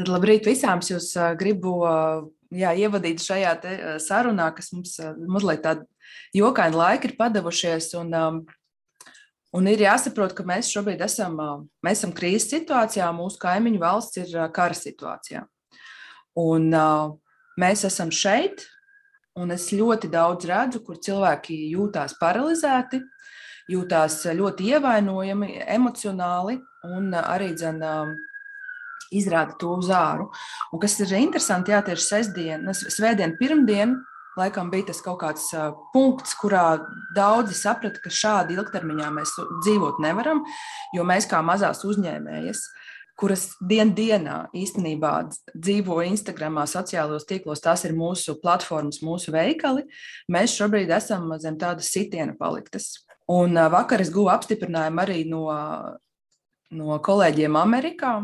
Tad labrīt visām! Jūs gribu jā, ievadīt šajā sarunā, kas mums mazliet tāda jokaina laika ir padavušies. Un, un ir jāsaprot, ka mēs šobrīd esam, mēs esam krīzes situācijā, mūsu kaimiņu valsts ir kara situācijā. Un mēs esam šeit, un es ļoti daudz redzu, kur cilvēki jūtās paralizēti, jūtās ļoti ievainojami, emocionāli un arī dzen, izrāda to uz āru. Un kas ir interesanti, jā, tieši sestdien, svētdien, pirmdien, laikam bija tas kaut kāds punkts, kurā daudzi saprata, ka šādi ilgtermiņā mēs dzīvot nevaram, jo mēs kā mazās uzņēmējas, kuras dien dienā īstenībā dzīvo Instagram, sociālajos tīklos, tās ir mūsu platformas, mūsu veikali, mēs šobrīd esam zem tādas sitiena paliktas. Un vakar es guvu apstiprinājumu arī no, no kolēģiem Amerikā,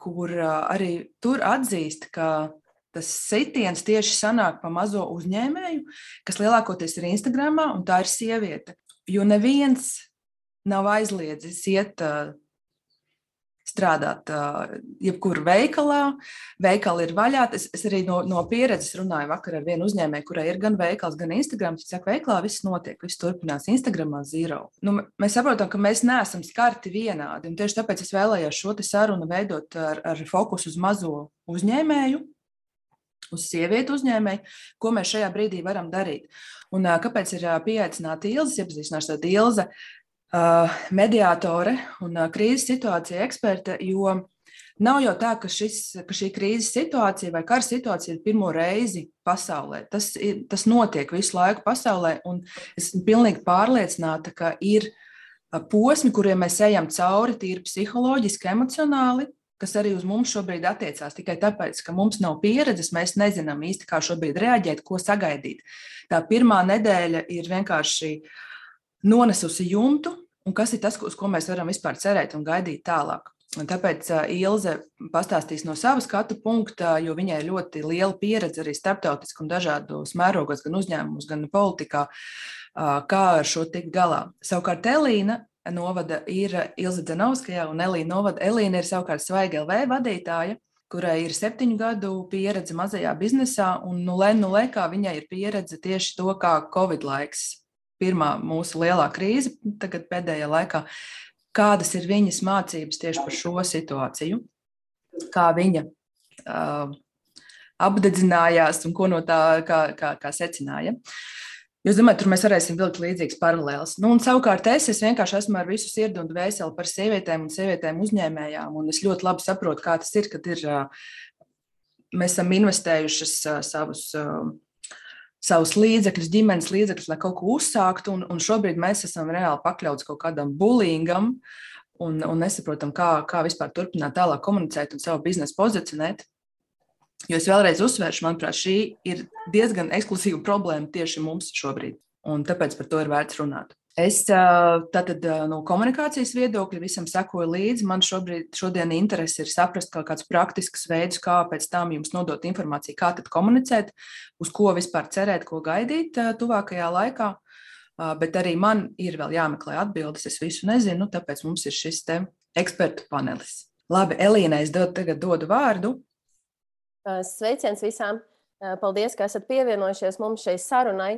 kur arī tur atzīst, ka tas sitiens tieši sanāk pa mazo uzņēmēju, kas lielākoties ir Instagram, un tā ir sieviete. Jo neviens nav aizliedzis iet strādāt jebkurā veikalā. Veikali ir vaļā. Es, es arī no, no pieredzes runāju vakar ar vienu uzņēmēju, kurai ir gan veikals, gan Instagram. Viņa saka, veikalā viss notiek, viss turpinās. Instagramā zero. Nu, mēs saprotam, ka mēs neesam skarti vienādi. Tieši tāpēc es vēlējos šo sarunu veidot ar, ar fokusu uz mazo uzņēmēju. Uz sievieti uzņēmēju, ko mēs šajā brīdī varam darīt. Un kāpēc ir pieaicināta Ilza, iepazīstināšana ar Ilza? Uh, mediātore un uh, krīzes situācija eksperte, jo nav jau tā, ka, šis, ka šī krīzes situācija vai kara situācija ir pirmo reizi pasaulē. Tas, ir, tas notiek visu laiku pasaulē, un esmu pilnīgi pārliecināta, ka ir uh, posmi, kuriem mēs ejam cauri tīri psiholoģiski, emocionāli, kas arī uz mums šobrīd attiecās. Tikai tāpēc, ka mums nav pieredzes, mēs nezinām īsti, kā šobrīd reaģēt, ko sagaidīt. Tā pirmā nedēļa ir vienkārši nonesusi jumtu, un kas ir tas, uz ko mēs varam vispār cerēt un gaidīt tālāk. Un tāpēc Ilze pastāstīs no savas skatu punkta, jo viņai ir ļoti liela pieredze arī starptautiski un dažādos mērogos, gan uzņēmumos, gan politikā, kā ar šo tikt galā. Savukārt Elīna novada ir Ilze Dzenovskajā, un Elīna novada Elīna ir savukārt Svaiga LV vadītāja, kurai ir septiņu gadu pieredze mazajā biznesā, un nu, nu, kā viņai ir pieredze tieši to, kā Covid laiks pirmā mūsu lielā krīze tagad pēdējā laikā. Kādas ir viņas mācības tieši par šo situāciju? Kā viņa uh, apdedzinājās un ko no tā kā, kā, kā secināja? Jūs domājat, tur mēs varēsim vilkt līdzīgas paralēlas. Nu, un savukārt es, es vienkārši esmu ar visu sirdi un dvēseli par sievietēm un sievietēm uzņēmējām. Un es ļoti labi saprotu, kā tas ir, kad ir, mēs esam investējušas savus savus līdzekļus, ģimenes līdzekļus, lai kaut ko uzsāktu. Un, un šobrīd mēs esam reāli pakļauts kaut kādam bulīngam un, un nesaprotam, kā, kā vispār turpināt tālāk komunicēt un savu biznesu pozicionēt. Jo es vēlreiz uzsvēršu, manuprāt, šī ir diezgan ekskluzīva problēma tieši mums šobrīd. Un tāpēc par to ir vērts runāt. Es tātad no komunikācijas viedokļa visam sekoju līdzi. Man šobrīd, šodien interesi ir saprast kaut kādus praktiskus veidus, kā pēc tam jums nodot informāciju, kā tad komunicēt, uz ko vispār cerēt, ko gaidīt tuvākajā laikā. Bet arī man ir vēl jāmeklē atbildes. Es visu nezinu, tāpēc mums ir šis ekspertu panelis. Labi, Elīnai, es dod, tagad dodu vārdu. Sveiciens visām! Paldies, ka esat pievienojušies mums šai sarunai.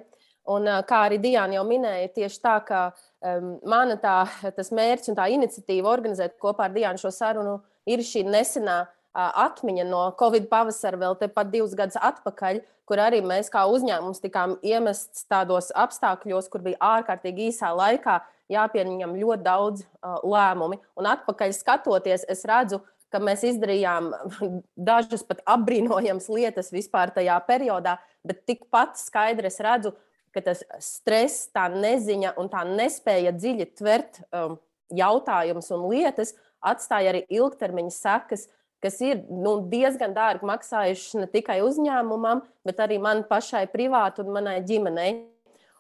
Un, kā arī Diana jau minēja, tieši tā, ka um, mana tā, tas mērķis un tā iniciatīva organizēt kopā ar Dianu šo sarunu ir šī nesenā uh, atmiņa no Covid pavasara, vēl tepat divus gadus atpakaļ, kur arī mēs kā uzņēmums tikām iemests tādos apstākļos, kur bija ārkārtīgi īsā laikā jāpieņem ļoti daudz uh, lēmumu. Un atpakaļ skatoties, es redzu, ka mēs izdarījām dažas pat apbrīnojamas lietas vispār tajā periodā, bet tikpat skaidri es redzu, ka tas stress, tā neziņa un tā nespēja dziļi tvert um, jautājumus un lietas atstāja arī ilgtermiņa sekas, kas ir nu, diezgan dārgi maksājušas ne tikai uzņēmumam, bet arī man pašai privāti un manai ģimenei.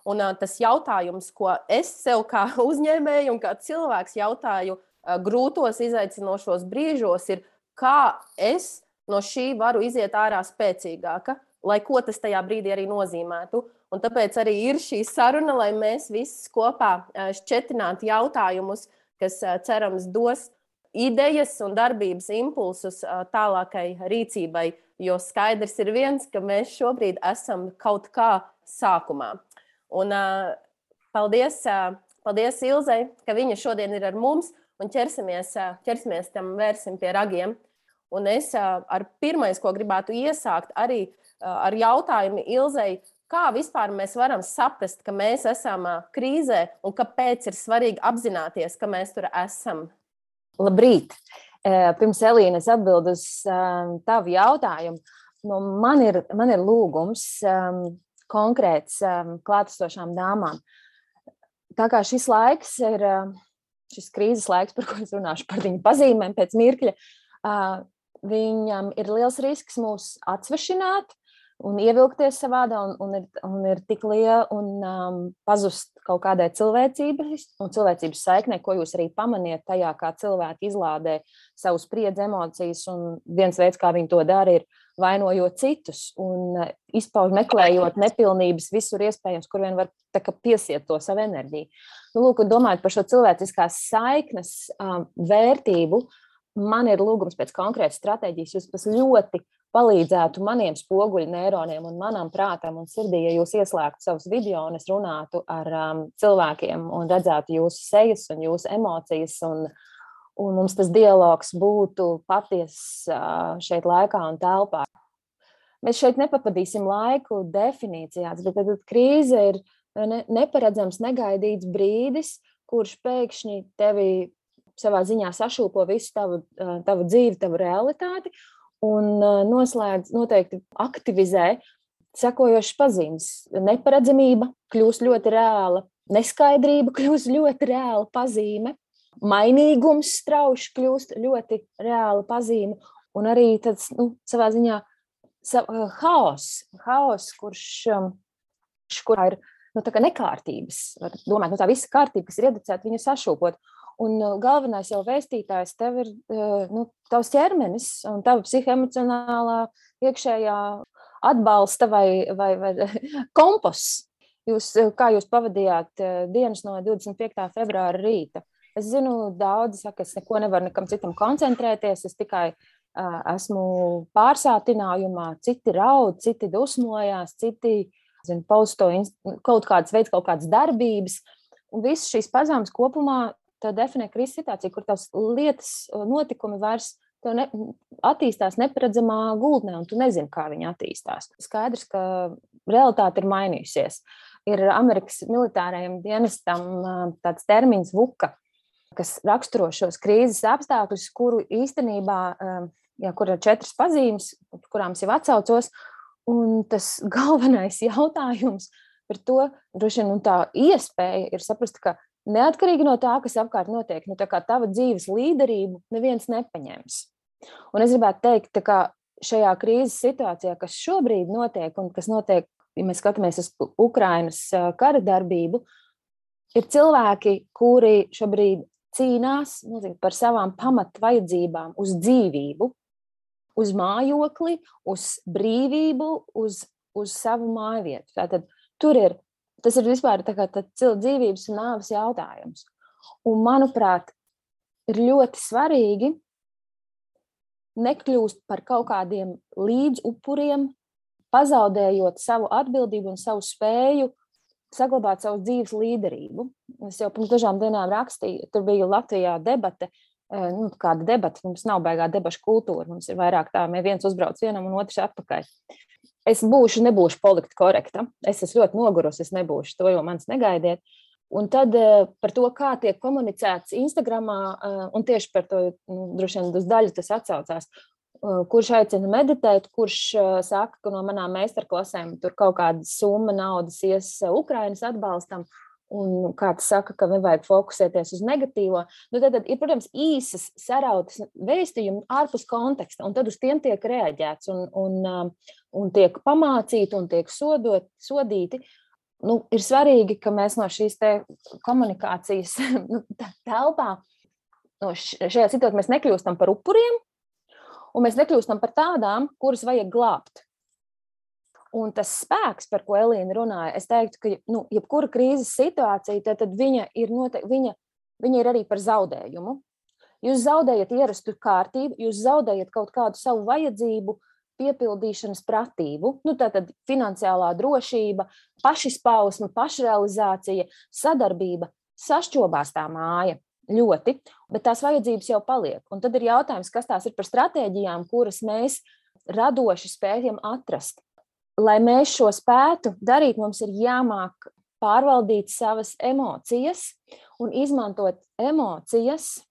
Un, uh, tas jautājums, ko es sev kā uzņēmēju un kā cilvēks jautāju uh, grūtos, izaicinošos brīžos, ir, kā es no šī varu iziet ārā spēcīgāka, lai ko tas tajā brīdī arī nozīmētu. Un tāpēc arī ir šī saruna, lai mēs visi kopā šķetinātu jautājumus, kas cerams dos idejas un darbības impulsus tālākai rīcībai, jo skaidrs ir viens, ka mēs šobrīd esam kaut kā sākumā. Un, paldies, paldies Ilzai, ka viņa šodien ir ar mums un ķersimies, ķersimies tam vērsim pie ragiem. Un es ar pirmais, ko gribētu iesākt, arī ar jautājumu Ilzai, kā vispār mēs varam saprast, ka mēs esam krīzē un kāpēc ir svarīgi apzināties, ka mēs tur esam? Labrīt! Pirms Elīnas atbild uz tavu jautājumu, nu, man, ir, man ir lūgums konkrēts klātesošām dāmām. Tā kā šis laiks ir šis krīzes laiks, par ko es runāšu, par viņu pazīmēm pēc mirkļa, viņam ir liels risks mūs atsvešināt un ievilkties savādā, un, un, ir, un ir tik liela un um, pazust kaut kādai cilvēcības un cilvēcības saiknē, ko jūs arī pamaniet tajā, kā cilvēki izlādē savu spriedzi, emocijas. Un viens veids, kā viņi to dara, ir vainojot citus un izpauž, meklējot nepilnības visur iespējams, kur vien var piesiet to savu enerģiju. Nu, lūk, domājot par šo cilvēciskās saiknes um, vērtību, man ir lūgums pēc konkrētas stratēģijas. Jūs ļoti palīdzētu maniem spoguļu neironiem un manam prātam un sirdī, ja jūs ieslēgtu savus video un es runātu ar um, cilvēkiem un redzētu jūsu sejas un jūsu emocijas. Un, un mums tas dialogs būtu patiess uh, šeit, laikā un telpā. Mēs šeit nepapadīsim laiku definīcijās, bet tad krīze ir ne, neparedzams, negaidīts brīdis, kurš pēkšņi tevi savā ziņā sašūpo visu tavu, tavu dzīvi, tavu realitāti un noslēdz, noteikti aktivizē sekojošas pazīmes. Neparedzamība kļūst ļoti reāla, neskaidrība kļūst ļoti reāla pazīme, mainīgums strauši kļūst ļoti reāla pazīme, un arī tāds nu, savā ziņā haoss, haos, kurš, kurā ir nu, nekārtības. Domāt, nu, tā visa kārtība, kas ir ieducēta, viņu sašūpot. Un uh, galvenais jau vēstītājs tev ir uh, nu, tavs ķermenis un tava psihoemocionālā iekšējā atbalsta vai, vai, vai komposts. Jūs, uh, kā jūs pavadījāt dienas no 25. februāra rīta? Es zinu, daudzi saka, es neko nevaru nekam citam koncentrēties, es tikai uh, esmu pārsātinājumā, citi raud, citi dusmojās, citi zinu, pausto kaut kādas veids, kaut kādas darbības. Un visas šīs pazīmes kopumā definē krīzes situāciju, kur tavs lietas, notikumi vairs ne, attīstās neparedzamā gultnē, un tu nezini, kā viņi attīstās. Skaidrs, ka realitāte ir mainījusies. Ir Amerikas militārajam dienestam tāds termins VUKA, kas raksturo šos krīzes apstākļus, kuru īstenībā, ja, kur ir četras pazīmes, kurām jau atsaucos, un tas galvenais jautājums par to, droši vien, tā iespēja ir saprast, ka Neatkarīgi no tā, kas apkārt notiek, nu, tava dzīves līderību neviens nepaņems. Un es gribētu teikt, ka šajā krīzes situācijā, kas šobrīd notiek un kas notiek, ja mēs skatāmies uz Ukrainas kara darbību, ir cilvēki, kuri šobrīd cīnās nezinu, par savām pamatvajadzībām, uz dzīvību, uz mājokli, uz brīvību, uz, uz savu māju vietu. Tātad tur ir tas ir vispār dzīvības un nāves jautājums. Un, manuprāt, ir ļoti svarīgi nekļūst par kaut kādiem līdzupuriem, pazaudējot savu atbildību un savu spēju saglabāt savu dzīves līderību. Es jau pirms dažām dienām rakstīju, tur bija Latvijā debata. Eh, nu, kāda debata? Mums nav baigā debašu kultūra. Mums ir vairāk tā, ka viens uzbrauc vienam un otrs atpakaļ es būšu, nebūšu politiski korekta. Es esmu ļoti nogurusi, es nebūšu to, jo manis negaidiet. Un tad uh, par to, kā tiek komunicēts Instagram, eh, un tieši par to nu, droši vien uz daļu tas atsaucās. Uh, kurš aicina meditēt, kurš saka, ka no manām meistarklasēm tur kaut kāda summa naudas ies Ukraiņas atbalstam, un kāds saka, ka nevajag fokusēties uz negatīvo. Nu, tad, tad ir, protams, īsas, sarautas vēstījumi ārpus konteksta, un tad uz tiem tiek reaģēts un, un, um, un tiek pamācīti un tiek sodot, sodīti. Nu, ir svarīgi, ka mēs no šīs komunikācijas nu, telpā, no šajā situācijā, mēs nekļūstam par upuriem, un mēs nekļūstam par tādām, kuras vajag glābt. Un tas spēks, par ko Elīna runāja, es teiktu, ka nu, jebkura krīzes situācija, tad, tad viņa, ir note, viņa, viņa ir arī par zaudējumu. Jūs zaudējat ierastu kārtību, jūs zaudējat kaut kādu savu vajadzību, piepildīšanas pratību. Nu, tātad finansiālā drošība, pašizpausme, pašrealizācija, sadarbība sašķobās tā māja ļoti, bet tās vajadzības jau paliek. Un tad ir jautājums, kas tās ir par stratēģijām, kuras mēs radoši spējam atrast. Lai mēs šo spētu darīt, mums ir jāmāk pārvaldīt savas emocijas un izmantot emocijas,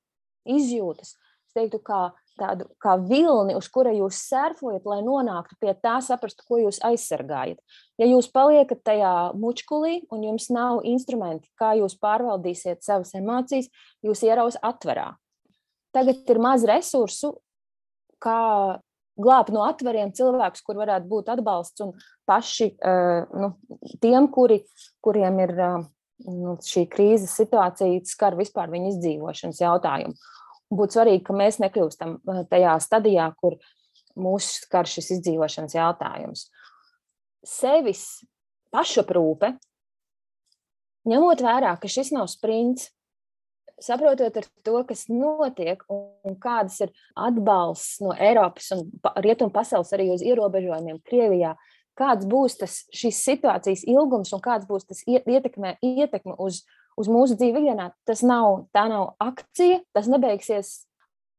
izjūtas, teiktu, kā tādu kā vilni, uz kura jūs surfojat, lai nonāktu pie tā, saprastu, ko jūs aizsargājat. Ja jūs paliekat tajā mučkulī un jums nav instrumenti, kā jūs pārvaldīsiet savas emocijas, jūs ieraus atverā. Tagad ir maz resursu, kā glābt no atveriem cilvēkus, kur varētu būt atbalsts un paši uh, nu, tiem, kuri, kuriem ir uh, nu, šī krīzes situācija, skar vispār viņu izdzīvošanas jautājumu. Būtu svarīgi, ka mēs nekļūstam tajā stadijā, kur mūs skar šis izdzīvošanas jautājums. Sevis pašaprūpe, ņemot vērā, ka šis nav sprints, saprotot ar to, kas notiek un kādas ir atbalsts no Eiropas un Rietumu pasaules arī uz ierobežojumiem Krievijā, kāds būs tas šīs situācijas ilgums un kāds būs tas ietekme, ietekme uz, uz mūsu dzīvi ikdienā, tas nav, tā nav akcija, tas nebeigsies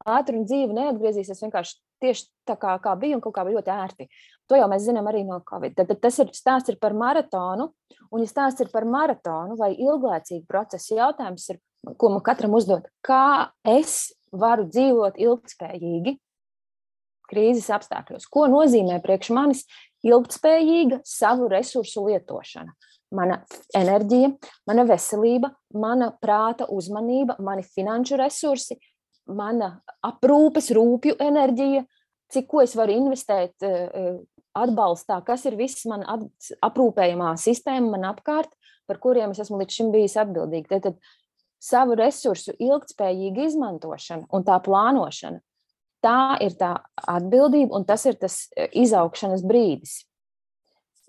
ātri un dzīve neatgriezīsies vienkārši tieši tā kā, kā bija un kaut kā bija ļoti ērti. To jau mēs zinām arī no Covid. Tad, tad tas ir stāsts ir par maratonu, un ja stāsts ir par maratonu vai ilglaicīgu procesu, jautājums ir, ko man katram uzdot, kā es varu dzīvot ilgspējīgi krīzes apstākļos. Ko nozīmē priekš manis ilgspējīga savu resursu lietošana? Mana enerģija, mana veselība, mana prāta uzmanība, mani finanšu resursi, mana aprūpes, rūpju enerģija, cik es varu investēt eh, eh, atbalstā, kas ir viss man aprūpējamā sistēma man apkārt, par kuriem es esmu līdz šim bijis atbildīga. Tad savu resursu ilgspējīga izmantošana un tā plānošana. Tā ir tā atbildība un tas ir tas e, izaugšanas brīdis.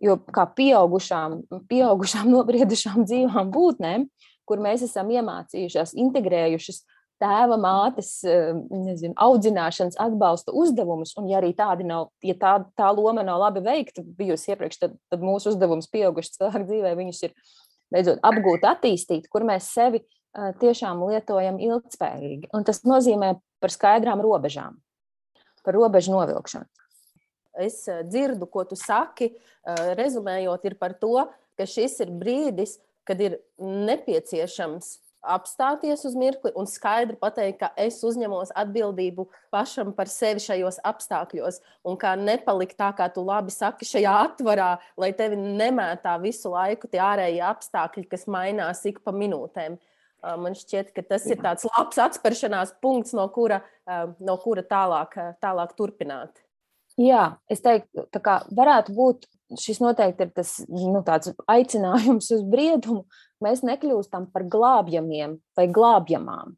Jo kā pieaugušām, pieaugušām nobriedušām dzīvām būtnēm, kur mēs esam iemācījušās, integrējušas tēva, mātes, e, nezinu, audzināšanas atbalsta uzdevumus, un ja arī tādi nav, ja tā, tā loma nav labi veikta bijusi iepriekš, tad, tad mūsu uzdevums pieaugušu cilvēku dzīvē viņus ir beidzot apgūt, attīstīt, kur mēs sevi tiešām lietojam ilgspējīgi. Un tas nozīmē par skaidrām robežām, par robežu novilkšanu. Es dzirdu, ko tu saki, rezumējot, ir par to, ka šis ir brīdis, kad ir nepieciešams apstāties uz mirkli un skaidri pateikt, ka es uzņemos atbildību pašam par sevi šajos apstākļos, un kā nepalikt tā, kā tu labi saki, šajā atvarā, lai tevi nemētā visu laiku tie ārējie apstākļi, kas mainās ik pa minūtēm. Uh, Man šķiet, ka tas ir tāds labs atspēršanās punkts, no kura, no kura tālāk, tālāk turpināt. Jā, es teiktu, ka varētu būt šis noteikti ir tas nu, aicinājums uz briedumu. Mēs nekļūstam par glābjamiem vai glābjamām.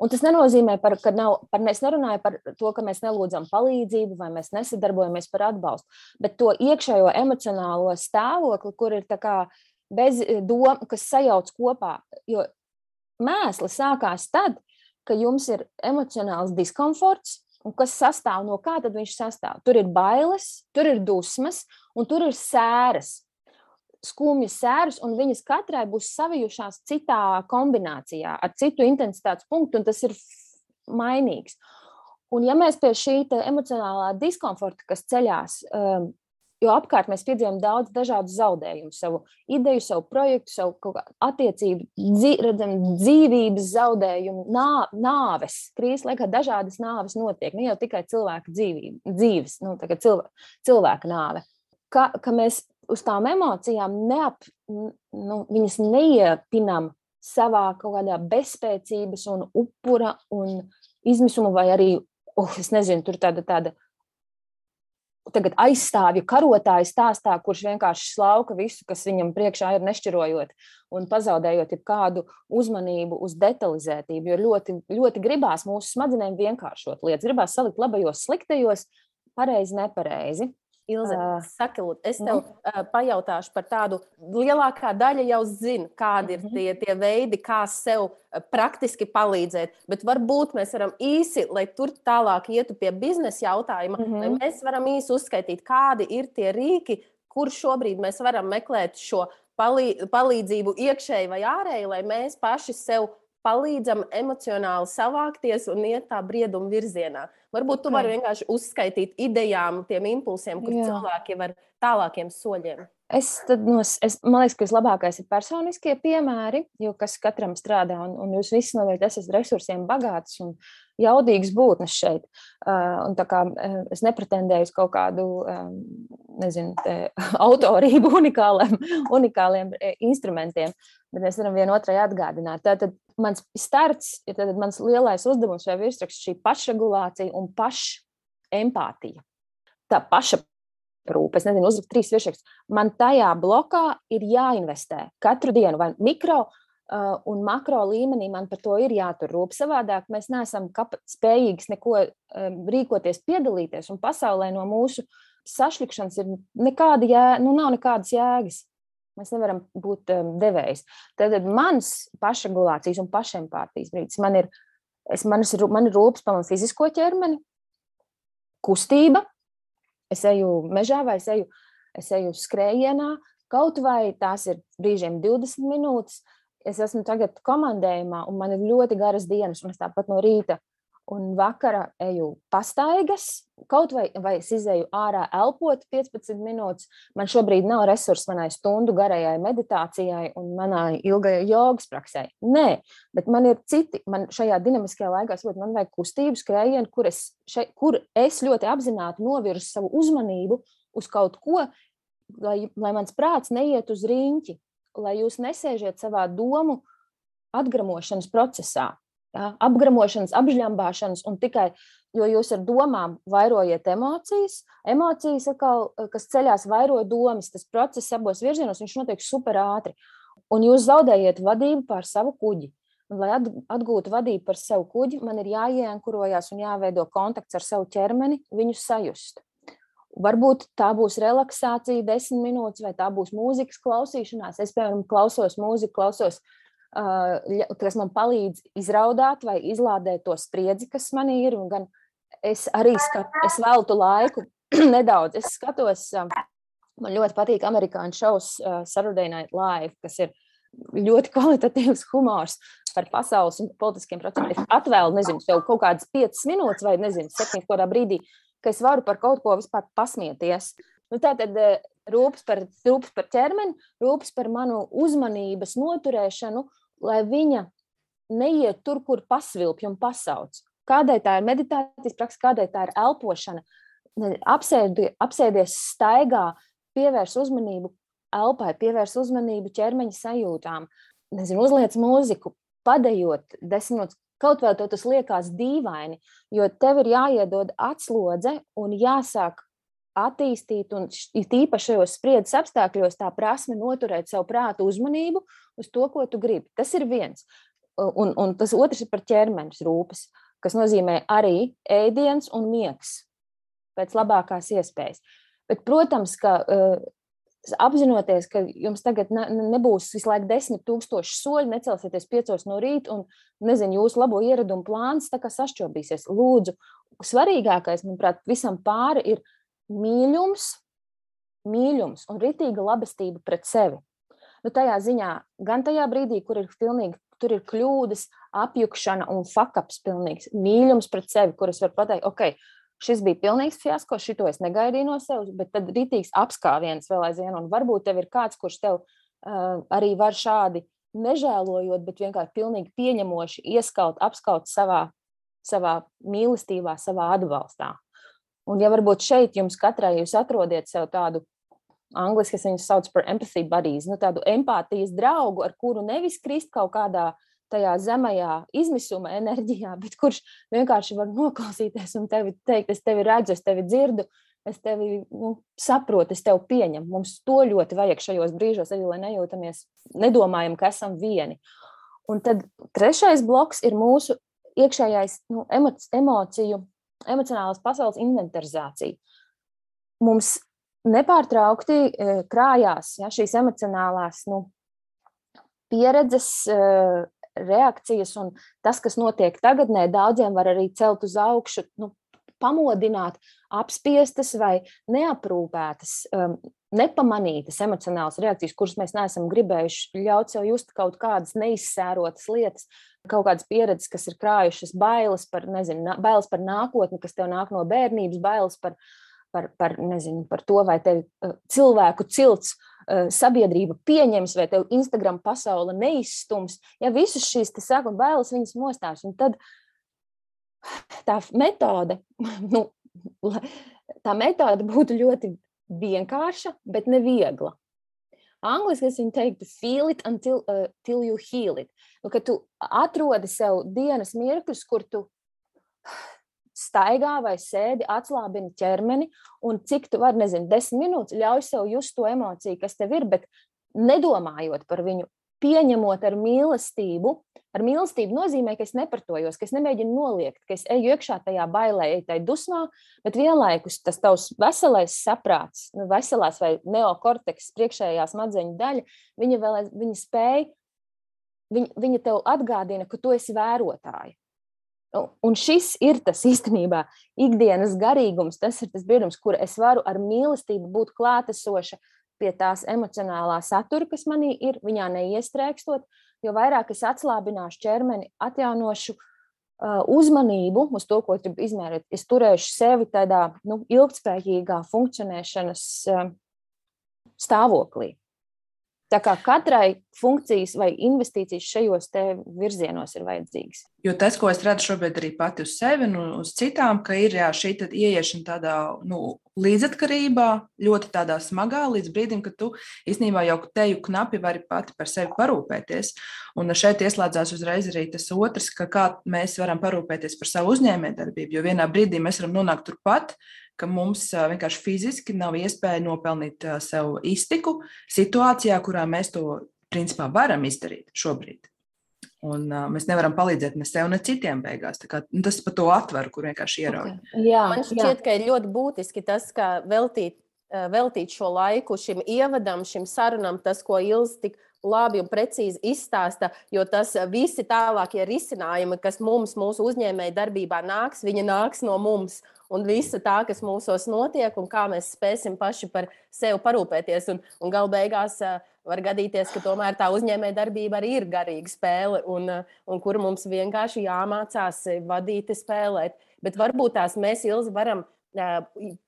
Un tas nenozīmē, par, ka nav, par, es nerunāju par to, ka mēs nelūdzam palīdzību vai mēs nesadarbojamies par atbalstu, bet to iekšējo emocionālo stāvokli, kur ir tā kā uh, bez eh, doma, kas sajauc kopā. Jo mēsli sākās tad, kad jums ir emocionāls diskomforts, un kas sastāv no kā tad viņš sastāv. Tur ir bailes, tur ir dusmas, un tur ir sēras. Skumjas sēras, un viņas katrai būs savijušās citā kombinācijā, ar citu intensitātes punktu, un tas ir mainīgs. Un, ja mēs pie šī emocionālā diskomforta, kas ceļās, um, Jo apkārt mēs piedzīvojam daudz dažādu zaudējumu, savu ideju, savu projektu, savu attiecību, dzī, redzam, dzīvības zaudējumu, nā, nāves. Krīzes laikā dažādas nāves notiek, ne jau tikai cilvēka dzīvība, dzīves, nu, cilvēka, cilvēka nāve. Ka, ka mēs uz tām emocijām neap, nu, viņas neiepinam savā kaut kādā bezspēcības un upura un izmisuma vai arī, oh, es nezinu, tur tāda, tāda tagad aizstāvju karotāju stāstā, kurš vienkārši slauka visu, kas viņam priekšā ir nešķirojot un pazaudējot kādu uzmanību uz detalizētību. Jo ļoti, ļoti gribās mūsu smadzenēm vienkāršot lietas, gribās salikt labajos, sliktajos, pareizi, nepareizi. Ilze, uh, saki, lūd, es tev uh, pajautāšu par tādu lielākā daļa jau zina, kādi ir mhm. tie, tie veidi, kā sev praktiski palīdzēt. Bet varbūt mēs varam īsi, lai tur tālāk ietu pie biznesa jautājuma, mm -hmm. mēs varam īsi uzskaitīt, kādi ir tie rīki, kur šobrīd mēs varam meklēt šo palīdzību iekšēji vai ārēji, lai mēs paši sev palīdzam emocionāli savākties un iet tā brieduma virzienā. Varbūt tu vari vienkārši uzskaitīt idejām, tiem impulsiem, kur Jā. cilvēki var tālākiem soļiem. Es, tad, no, es, liekas, ka vislabākais ir personiskie piemēri, jo kas katram strādā, un, un jūs visi noteikti esat resursiem bagāts un jaudīgas būtnes šeit. Un tā kā es nepretendēju uz kaut kādu, nezinu, te, autorību unikāliem, unikāliem instrumentiem, bet mēs varam vienotrai atgādināt. Tātad mans starts ir mans lielais uzdevums vai virsraksts šī pašregulācija un pašempātija. Tā paša rūpes, nezinu, uzlikt trīs virsrakstus. Man tajā blokā ir jāinvestē katru dienu, vai mikro un makro līmenī man par to ir jātur rūp. Savādāk mēs neesam spējīgi neko rīkoties, piedalīties, un pasaulē no mūsu sašķelšanas ir nekāda jēga, nu, nav nekādas jēgas. Mēs nevaram būt um, devējs. Tad mans pašregulācijas un pašempātijas brīdis man ir, es, man ir, man ir rūpes par manu fizisko ķermeni, kustība, es eju mežā vai es eju, es eju skrējienā, kaut vai tās ir brīžiem 20 minūtes. Es esmu tagad komandējumā, un man ir ļoti garas dienas, un es tāpat no rīta un vakara eju pastaigas, kaut vai, vai es izēju ārā elpot 15 minūtes. Man šobrīd nav resursu manai stundu garajai meditācijai un manai ilgajai jogas praksē. Nē, bet man ir citi, man šajā dinamiskajā laikā, saprot, man vajag kustību, skrējienu, kur es, še, kur es ļoti apzināti novirzu savu uzmanību uz kaut ko, lai, lai mans prāts neiet uz riņķi, lai jūs nesēžiet savā domu atgramošanas procesā ja, apgramošanas, apžļambāšanas, un tikai jo jūs ar domām vairojat emocijas, emocijas, atkal, eh, kas ceļās, vairoja domas, tas process abos virzienos, viņš notiek super ātri. Un jūs zaudējat vadību pār savu kuģi. Un, lai atgūtu vadību par savu kuģi, man ir jāienkurojās un jāveido kontakts ar savu ķermeni, viņu sajust. Varbūt tā būs relaksācija, desmit minūtes, vai tā būs mūzikas klausīšanās. Es, piemēram, klausos mūziku, klausos kas man palīdz izraudāt vai izlādēt to spriedzi, kas man ir. Gan es arī skat, es veltu laiku nedaudz. Es skatos, man ļoti patīk amerikāņu šovs Saturday Night Live, kas ir ļoti kvalitatīvs humors par pasaules un politiskiem procesiem. Es atvēlu, nezinu, tev kaut kādas piecas minūtes vai, nezinu, septiņas kādā brīdī, ka es varu par kaut ko vispār pasmieties. Nu, tā tad rūpes par, rūpes par ķermeni, rūpes par manu uzmanības noturēšanu lai viņa neiet tur, kur pasvilpj un pasauc. Kādai tā ir meditācijas praksa, kādai tā ir elpošana. Apsēdi, apsēdies staigā, pievērs uzmanību elpai, pievērs uzmanību ķermeņa sajūtām, nezinu, uzliec mūziku, padējot desmit minūtes. Kaut vai tas liekas dīvaini, jo tev ir jāiedod atslodze un jāsāk attīstīt, un īpaši šajos spriedzes apstākļos, tā prasme noturēt savu prātu uzmanību uz to, ko tu gribi. Tas ir viens. Un, un tas otrs ir par ķermeņa rūpes, kas nozīmē arī ēdiens un miegs pēc labākās iespējas. Bet, protams, ka uh, apzinoties, ka jums tagad ne, nebūs visu laiku desmit tūkstoši soļi, necelsieties piecos no rīta un, nezinu, jūsu labo ieradumu plāns tā kā sašķobīsies. Lūdzu, svarīgākais, manuprāt, visam pāri ir mīlums, mīlums un ritīga labestība pret sevi. Nu, tajā ziņā, gan tajā brīdī, kur ir pilnīgi, tur ir kļūdas, apjukšana un fakaps pilnīgs, mīlums pret sevi, kur es varu pateikt, ok, šis bija pilnīgs fiasko, šito es negaidīju no sevis, bet tad ritīgs apskāviens vēl aizvien, un varbūt tev ir kāds, kurš tev uh, arī var šādi nežēlojot, bet vienkārši pilnīgi pieņemoši ieskaut, apskaut savā, savā mīlestībā, savā atbalstā. Un, ja varbūt šeit jums katrai jūs atrodiet sev tādu angļuiski viņus sauc par empathy buddies, nu, tādu empātijas draugu, ar kuru nevis krist kaut kādā tajā zemajā izmisuma enerģijā, bet kurš vienkārši var noklausīties un tevi teikt, es tevi redzu, es tevi dzirdu, es tevi nu, saprotu, es tevi pieņemu. Mums to ļoti vajag šajos brīžos, arī lai nejūtamies, nedomājam, ka esam vieni. Un tad trešais bloks ir mūsu iekšējais nu, emociju emocionālās pasaules inventarizācija. Mums nepārtraukti krājās ja, šīs emocionālās nu, pieredzes, reakcijas, un tas, kas notiek tagadnē, daudziem var arī celt uz augšu, nu, pamodināt apspiestas vai neaprūpētas, um, nepamanītas emocionālas reakcijas, kuras mēs neesam gribējuši ļaut sev just kaut kādas neizsērotas lietas, kaut kādas pieredzes, kas ir krājušas bailes par, nezinu, bailes par nākotni, kas tev nāk no bērnības, bailes par, par, par, nezinu, par to, vai tev uh, cilvēku cilts uh, sabiedrība pieņems, vai tev Instagram pasaule neizstums. Ja visas šīs sākuma bailes viņas mostās, un tad tā metode, nu, tā metode būtu ļoti vienkārša, bet neviegla. Angliski es viņu teiktu, feel it until uh, you heal it. Nu, kad tu atrodi sev dienas mirkļus, kur tu staigā vai sēdi, atslābini ķermeni, un cik tu vari, nezinu, desmit minūtes ļauj sev just to emociju, kas tev ir, bet nedomājot par viņu, pieņemot ar mīlestību. Ar mīlestību nozīmē, ka es nepartojos, ka es nemēģinu noliegt, ka es eju iekšā tajā bailē, eju tajā dusmā, bet vienlaikus tas tavs veselais saprāts, nu, veselās vai neokorteks, priekšējā smadzeņu daļa, viņa vēl viņa spēja, viņa, viņa tev atgādina, ka tu esi vērotāja. Un šis ir tas īstenībā ikdienas garīgums, tas ir tas brīdis, kur es varu ar mīlestību būt klātesoša pie tās emocionālā satura, kas manī ir, viņā neiestrēgstot, jo vairāk es atslābināšu ķermeni, atjaunošu uh, uzmanību uz to, ko gribu izmērīt. Es turēšu sevi tādā nu, ilgspējīgā funkcionēšanas uh, stāvoklī. Tā kā katrai funkcijas vai investīcijas šajos virzienos ir vajadzīgas. Jo tas, ko es redzu šobrīd arī pati uz sevi un uz citām, ka ir jā, šī ieiešana tādā nu, līdzatkarībā, ļoti tādā smagā, līdz brīdim, kad tu īstenībā jau teju knapi vari pati par sevi parūpēties. Un šeit ieslēdzās uzreiz arī tas otrs, ka kā mēs varam parūpēties par savu uzņēmējdarbību, jo vienā brīdī mēs varam nonākt turpat, ka mums vienkārši fiziski nav iespēja nopelnīt sev iztiku situācijā, kurā mēs to principā varam izdarīt šobrīd. Un, uh, mēs nevaram palīdzēt ne sev, ne citiem beigās. Kā, nu, tas par to atveru, kur vienkārši ierauj. Okay. Jā, Man šķiet, jā. ka ir ļoti būtiski tas, kā veltīt, veltīt šo laiku šim ievadam, šim sarunam, tas, ko Ilza tik labi un precīzi izstāsta, jo tas visi tālākie risinājumi, kas mums, mūsu uzņēmēju darbībā nāks, viņi nāks no mums un visa tā, kas mūsos notiek, un kā mēs spēsim paši par sevi parūpēties. Un, un galu beigās var gadīties, ka tomēr tā uzņēmējdarbība arī ir garīga spēle, un, un kur mums vienkārši jāmācās vadīt, spēlēt. Bet varbūt tās mēs ilgi varam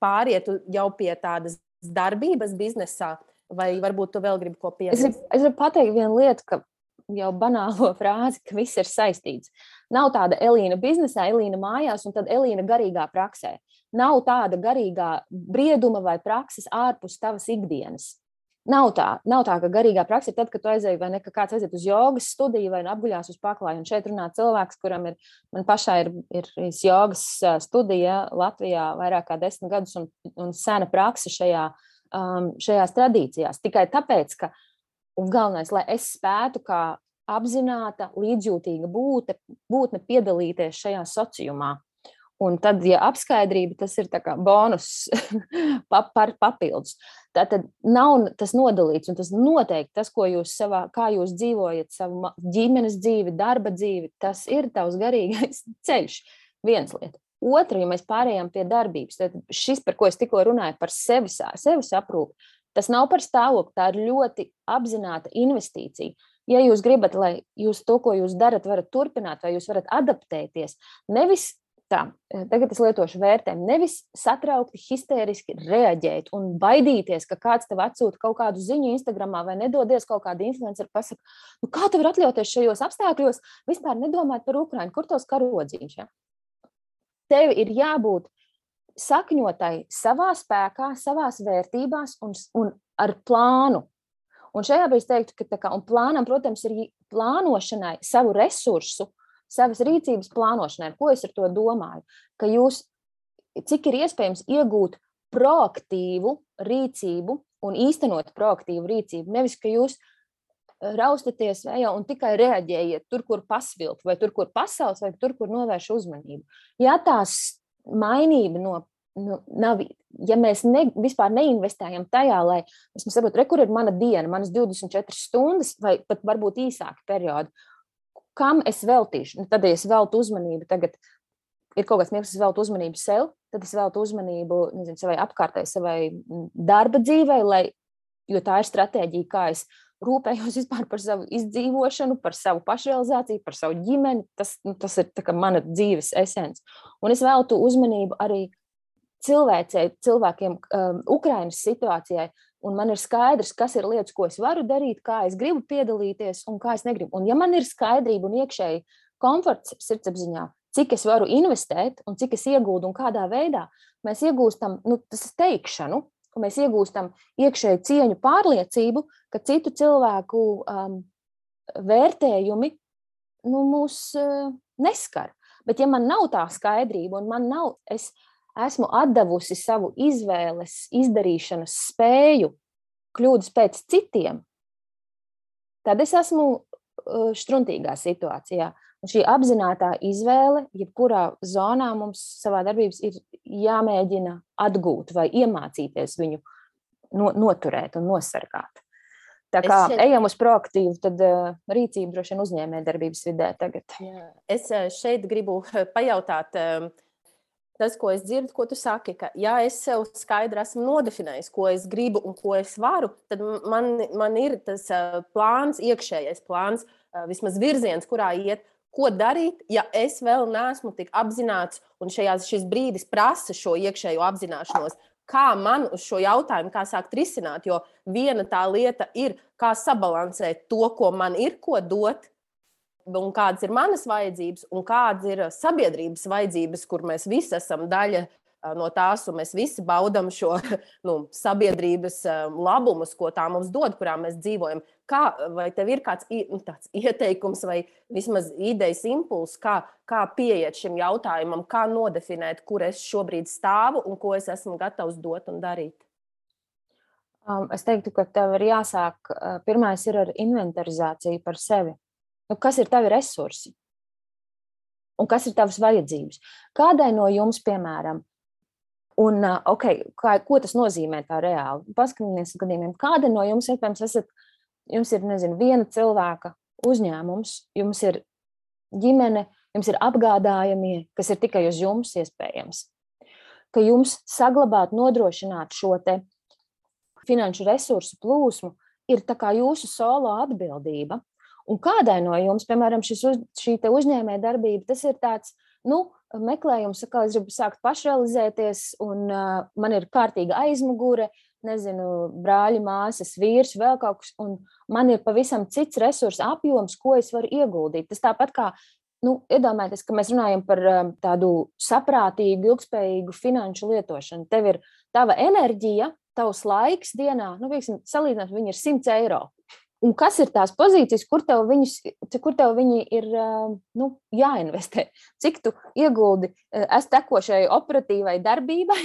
pāriet jau pie tādas darbības biznesā. Vai varbūt tu vēl gribi ko piebilst? Es, es varu pateikt vienu lietu, ka jau banālo frāzi, ka viss ir saistīts. Nav tāda Elīna biznesā, Elīna mājās un tad Elīna garīgā praksē. Nav tāda garīgā brieduma vai prakses ārpus tavas ikdienas. Nav tā, nav tā, ka garīgā praksa ir tad, kad tu aizēji vai ne, ka kāds aiziet uz jogas studiju vai nu apguļās uz paklāju. Un šeit runā cilvēks, kuram ir, man pašai ir, ir jogas studija Latvijā vairāk kā desmit gadus un, un sena praksa šajā, um, šajās tradīcijās. Tikai tāpēc, ka Un galvenais, lai es spētu kā apzināta, līdzjūtīga būte, būtne piedalīties šajā sociumā. Un tad, ja apskaidrība, tas ir bonus par papildus. Tad nav tas nodalīts, un tas noteikti tas, ko jūs savā, kā jūs dzīvojat, savu ģimenes dzīvi, darba dzīvi, tas ir tavs garīgais ceļš. Viens lieta. Otra, ja mēs pārējām pie darbības, tad šis, par ko es tikko runāju, par sevi, sevi aprūpi, Tas nav par stāvokli, tā ir ļoti apzināta investīcija. Ja jūs gribat, lai jūs to, ko jūs darat, varat turpināt, vai jūs varat adaptēties, nevis tā, tagad es lietošu vērtējumu, nevis satraukti, histēriski reaģēt un baidīties, ka kāds tev atsūta kaut kādu ziņu Instagram vai nedodies kaut kāda influencer, pasakā, nu kā tu vari atļauties šajos apstākļos vispār nedomāt par Ukrajinu, kur tos karodzīņš. Ja? Tev ir jābūt sakņotai savā spēkā, savā vērtībās un, un ar plānu. Un šajā brīdī es teiktu, ka kā, plānam, protams, ir plānošanai, savu resursu, savas rīcības plānošanai. Ko es ar to domāju? Ka jūs, cik ir iespējams iegūt proaktīvu rīcību un īstenot proaktīvu rīcību, nevis ka jūs raustaties vējā un tikai reaģējiet tur, kur pasvilkt, vai tur, kur pasaules, vai tur, kur novērš uzmanību. Ja tās mainība no, nu, nav ja mēs ne, vispār neinvestējam tajā, lai es saprotu, re, kur ir mana diena, manas 24 stundas, vai pat varbūt īsāki periodi, kam es veltīšu, nu, tad, ja es veltu uzmanību, tagad ir kaut kāds mirklis, es veltu uzmanību sev, tad es veltu uzmanību nezinu, savai apkārtēji, savai darba dzīvei, lai, jo tā ir stratēģija, kā es rūpējos vispār par savu izdzīvošanu, par savu pašrealizāciju, par savu ģimeni. Tas, nu, tas ir mana dzīves esence. Un es veltu uzmanību arī cilvēcei, cilvēkiem, um, Ukraiņas situācijai. Un man ir skaidrs, kas ir lietas, ko es varu darīt, kā es gribu piedalīties un kā es negribu. Un, ja man ir skaidrība un iekšēji komforts sirdsapziņā, cik es varu investēt un cik es iegūstu un kādā veidā, mēs iegūstam nu, teikšanu, ka mēs iegūstam iekšēju cieņu, pārliecību, ka citu cilvēku um, vērtējumi nu, mūs uh, neskar. Bet, ja man nav tā skaidrība, un man nav, es esmu devusi savu izvēles, izdarīšanas spēju, kļūdas pēc citiem, tad es esmu uh, struntīgā situācijā. Un šī apzināta izvēle, jebkurā zonā mums savā darbības ir jāmēģina atgūt vai iemācīties viņu no, noturēt un nosargāt. Tā kā šeit... ejam uz proaktīvu, tad uh, rīcību droši vien uzņēmē darbības vidē tagad. Jā. Es šeit gribu pajautāt, um, tas, ko es dzirdu, ko tu saki, ka, ja es sev skaidri esmu nodefinējis, ko es gribu un ko es varu, tad man, man ir tas plāns, iekšējais plāns, vismaz virziens, kurā iet ko darīt, ja es vēl neesmu tik apzināts, un šajās, šis brīdis prasa šo iekšējo apzināšanos. Kā man uz šo jautājumu, kā sākt risināt? Jo viena tā lieta ir, kā sabalansēt to, ko man ir, ko dot, un kādas ir manas vajadzības, un kādas ir sabiedrības vajadzības, kur mēs visi esam daļa no tās, un mēs visi baudām šo nu, sabiedrības labumus, ko tā mums dod, kurā mēs dzīvojam. Kā, vai tev ir kāds nu, ieteikums vai vismaz idejas impulss, kā, kā pieiet šim jautājumam, kā nodefinēt, kur es šobrīd stāvu un ko es esmu gatavs dot un darīt? Um, es teiktu, ka tev ir jāsāk. Pirmais ir ar inventarizāciju par sevi. Nu, kas ir tavi resursi? Un kas ir tavas vajadzības? Kādai no jums, piemēram, Un, okay, kā, ko tas nozīmē tā reāli? Paskatīsimies, gadījumiem, kāda no jums, iespējams, esat, jums ir nezinu, viena cilvēka uzņēmums, jums ir ģimene, jums ir apgādājamie, kas ir tikai uz jums iespējams. Ka jums saglabāt, nodrošināt šo finanšu resursu plūsmu ir jūsu solo atbildība. Un kādai no jums, piemēram, šis, uz, šī uzņēmē darbība, tas ir tāds, nu, meklējums, kā es gribu sākt pašrealizēties, un uh, man ir kārtīga aizmugure, nezinu, brāļi, māsas, vīrs, vēl kaut kas, un man ir pavisam cits resursu apjoms, ko es varu ieguldīt. Tas tāpat kā, nu, iedomājieties, ka mēs runājam par um, tādu saprātīgu, ilgspējīgu finanšu lietošanu. Tev ir tava enerģija, tavs laiks dienā, nu, pieksim, salīdzināt, viņi ir 100 eiro. Un kas ir tās pozīcijas, kur tev, viņus, kur tev viņi ir nu, jāinvestē? Cik tu ieguldi es tekošai operatīvai darbībai,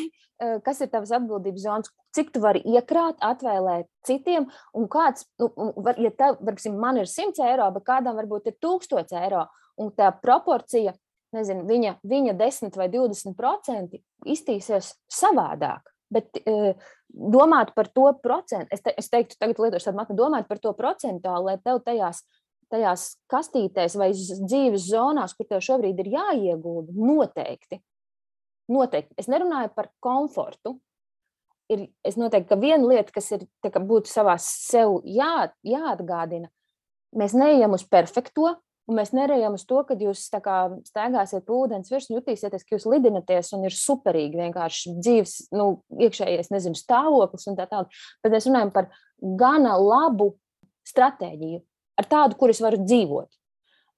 kas ir tavas atbildības zonas, cik tu vari iekrāt, atvēlēt citiem, un kāds, nu, var, ja tev, varbūt, man ir 100 eiro, bet kādam varbūt ir 1000 eiro, un tā proporcija, nezinu, viņa, viņa 10 vai 20 procenti iztīsies savādāk. Bet uh, domāt par to procentu, es, te, es teiktu, tagad lietošu tādu matematikā, domāt par to procentuāli, lai tev tajās, tajās kastītēs vai dzīves zonās, kur tev šobrīd ir jāiegūda, noteikti. noteikti. Es nerunāju par komfortu. Ir, es noteikti, ka viena lieta, kas ir kā, būtu savā sev jā, jāatgādina, mēs neejam uz perfekto, Un mēs nerejam uz to, ka jūs staigāsiet pa ūdens virsmu, jutīsieties, ka jūs lidināties un ir superīgi vienkārši dzīves, nu, iekšējais, nezinu, stāvoklis un tā tālāk. Bet mēs runājam par gana labu stratēģiju, ar tādu, kur es varu dzīvot.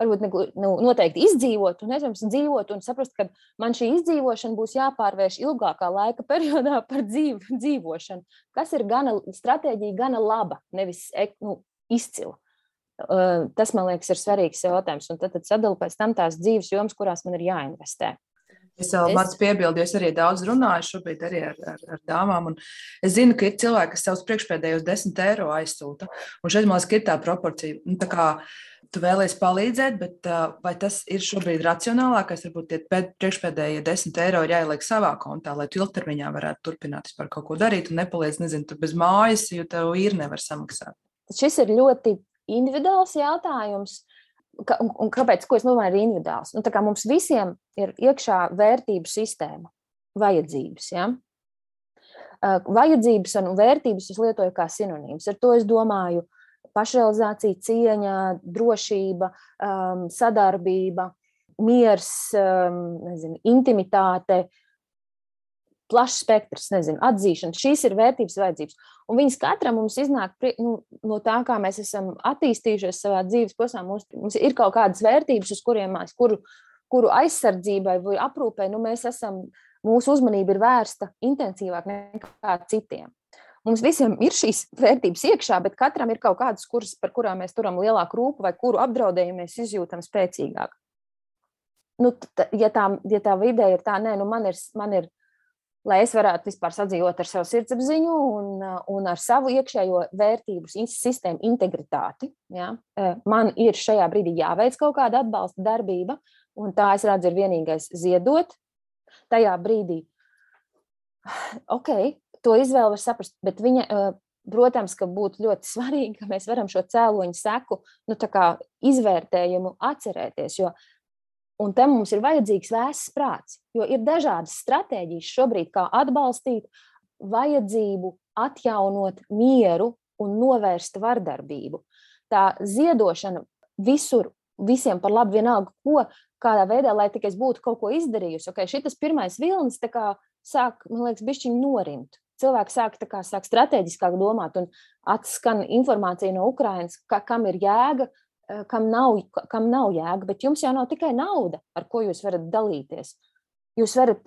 Varbūt ne, nu, noteikti izdzīvot, un nevis dzīvot, un saprast, ka man šī izdzīvošana būs jāpārvērš ilgākā laika periodā par dzīv, dzīvošanu, kas ir gana stratēģija, gana laba, nevis nu, izcila. Tas, man liekas, ir svarīgs jautājums. Un tad, tad sadalīt pēc tam tās dzīves jomas, kurās man ir jāinvestē. Es vēl mācu piebildu, es arī daudz runāju šobrīd arī ar, ar, ar dāmām. Es zinu, ka ir cilvēki, kas savus priekšpēdējos desmit eiro aizsūta. Un šeit man liekas, ir tā proporcija. Un, tā kā, tu vēlēsies palīdzēt, bet uh, vai tas ir šobrīd racionālākais? Varbūt tie priekšpēdējie desmit eiro ir jāieliek savā kontā, lai tu ilgtermiņā varētu turpināt par kaut ko darīt un nepaliec, nezinu, tu bez mājas, jo tev īri nevar samaksāt. Šis ir ļoti individuāls jautājums. Ka, un, un kāpēc? Ko es domāju, ir individuāls? Nu, mums visiem ir iekšā vērtību sistēma, vajadzības. Ja? Vajadzības un vērtības es lietoju kā sinonīmus. Ar to es domāju pašrealizācija, cieņa, drošība, sadarbība, miers, nezinu, intimitāte, plašs spektrs, nezinu, atzīšana. Šīs ir vērtības, vajadzības. Un viņas katram mums iznāk nu, no tā, kā mēs esam attīstījušies savā dzīves posmā. Mums, mums ir kaut kādas vērtības, uz kuriem mēs, kuru, kuru aizsardzībai vai aprūpē, nu, mēs esam, mūsu uzmanība ir vērsta intensīvāk nekā citiem. Mums visiem ir šīs vērtības iekšā, bet katram ir kaut kādas, kuras, par kurām mēs turam lielāku rūpu vai kuru apdraudējumu mēs izjūtam spēcīgāk. Nu, ja, tā, ja tā vide ir tā, nē, nu man ir, man ir lai es varētu vispār sadzīvot ar savu sirdsapziņu un, un ar savu iekšējo vērtību sistēmu integritāti. Ja? E, man ir šajā brīdī jāveic kaut kāda atbalsta darbība, un tā es redzu, ir vienīgais ziedot. Tajā brīdī, ok, to izvēle var saprast, bet viņa, e, protams, ka būtu ļoti svarīgi, ka mēs varam šo cēloņu seku nu, izvērtējumu atcerēties. Jo Un te mums ir vajadzīgs vēsts prāts, jo ir dažādas stratēģijas šobrīd, kā atbalstīt vajadzību, atjaunot mieru un novērst vardarbību. Tā ziedošana visur, visiem par labu, vienalga, ko, kādā veidā, lai tikai es būtu kaut ko izdarījusi. Okay, šis pirmais vilnis sāk, man liekas, bišķiņi norimt. Cilvēki sāk, kā, sāk strateģiskāk domāt un atskan informācija no Ukrainas, ka, kam ir jēga kam nav, kam nav jēga, bet jums jau nav tikai nauda, ar ko jūs varat dalīties. Jūs varat,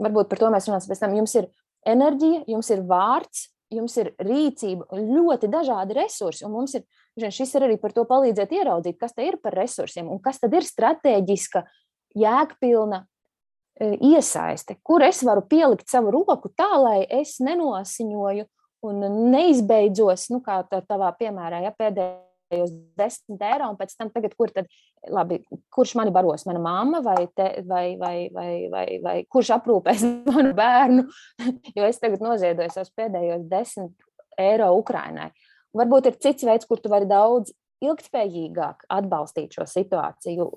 varbūt par to mēs runāsim pēc tam, jums ir enerģija, jums ir vārds, jums ir rīcība, ļoti dažādi resursi. Un mums ir šis ir arī par to palīdzēt ieraudzīt, kas te ir par resursiem un kas tad ir strateģiska, jēgpilna iesaiste, kur es varu pielikt savu roku tā, lai es nenosiņoju un neizbeidzos, nu, kā tā tavā piemērā, ja pēdējā pēdējos desmit eiro, un pēc tam, tagad, kur tad, labi, kurš mani baros, mana mamma vai, te, vai, vai, vai, vai, vai kurš aprūpēs manu bērnu, jo es tagad noziedoju savus pēdējos desmit eiro Ukrainai. Varbūt ir cits veids, kur tu vari daudz ilgspējīgāk atbalstīt šo situāciju,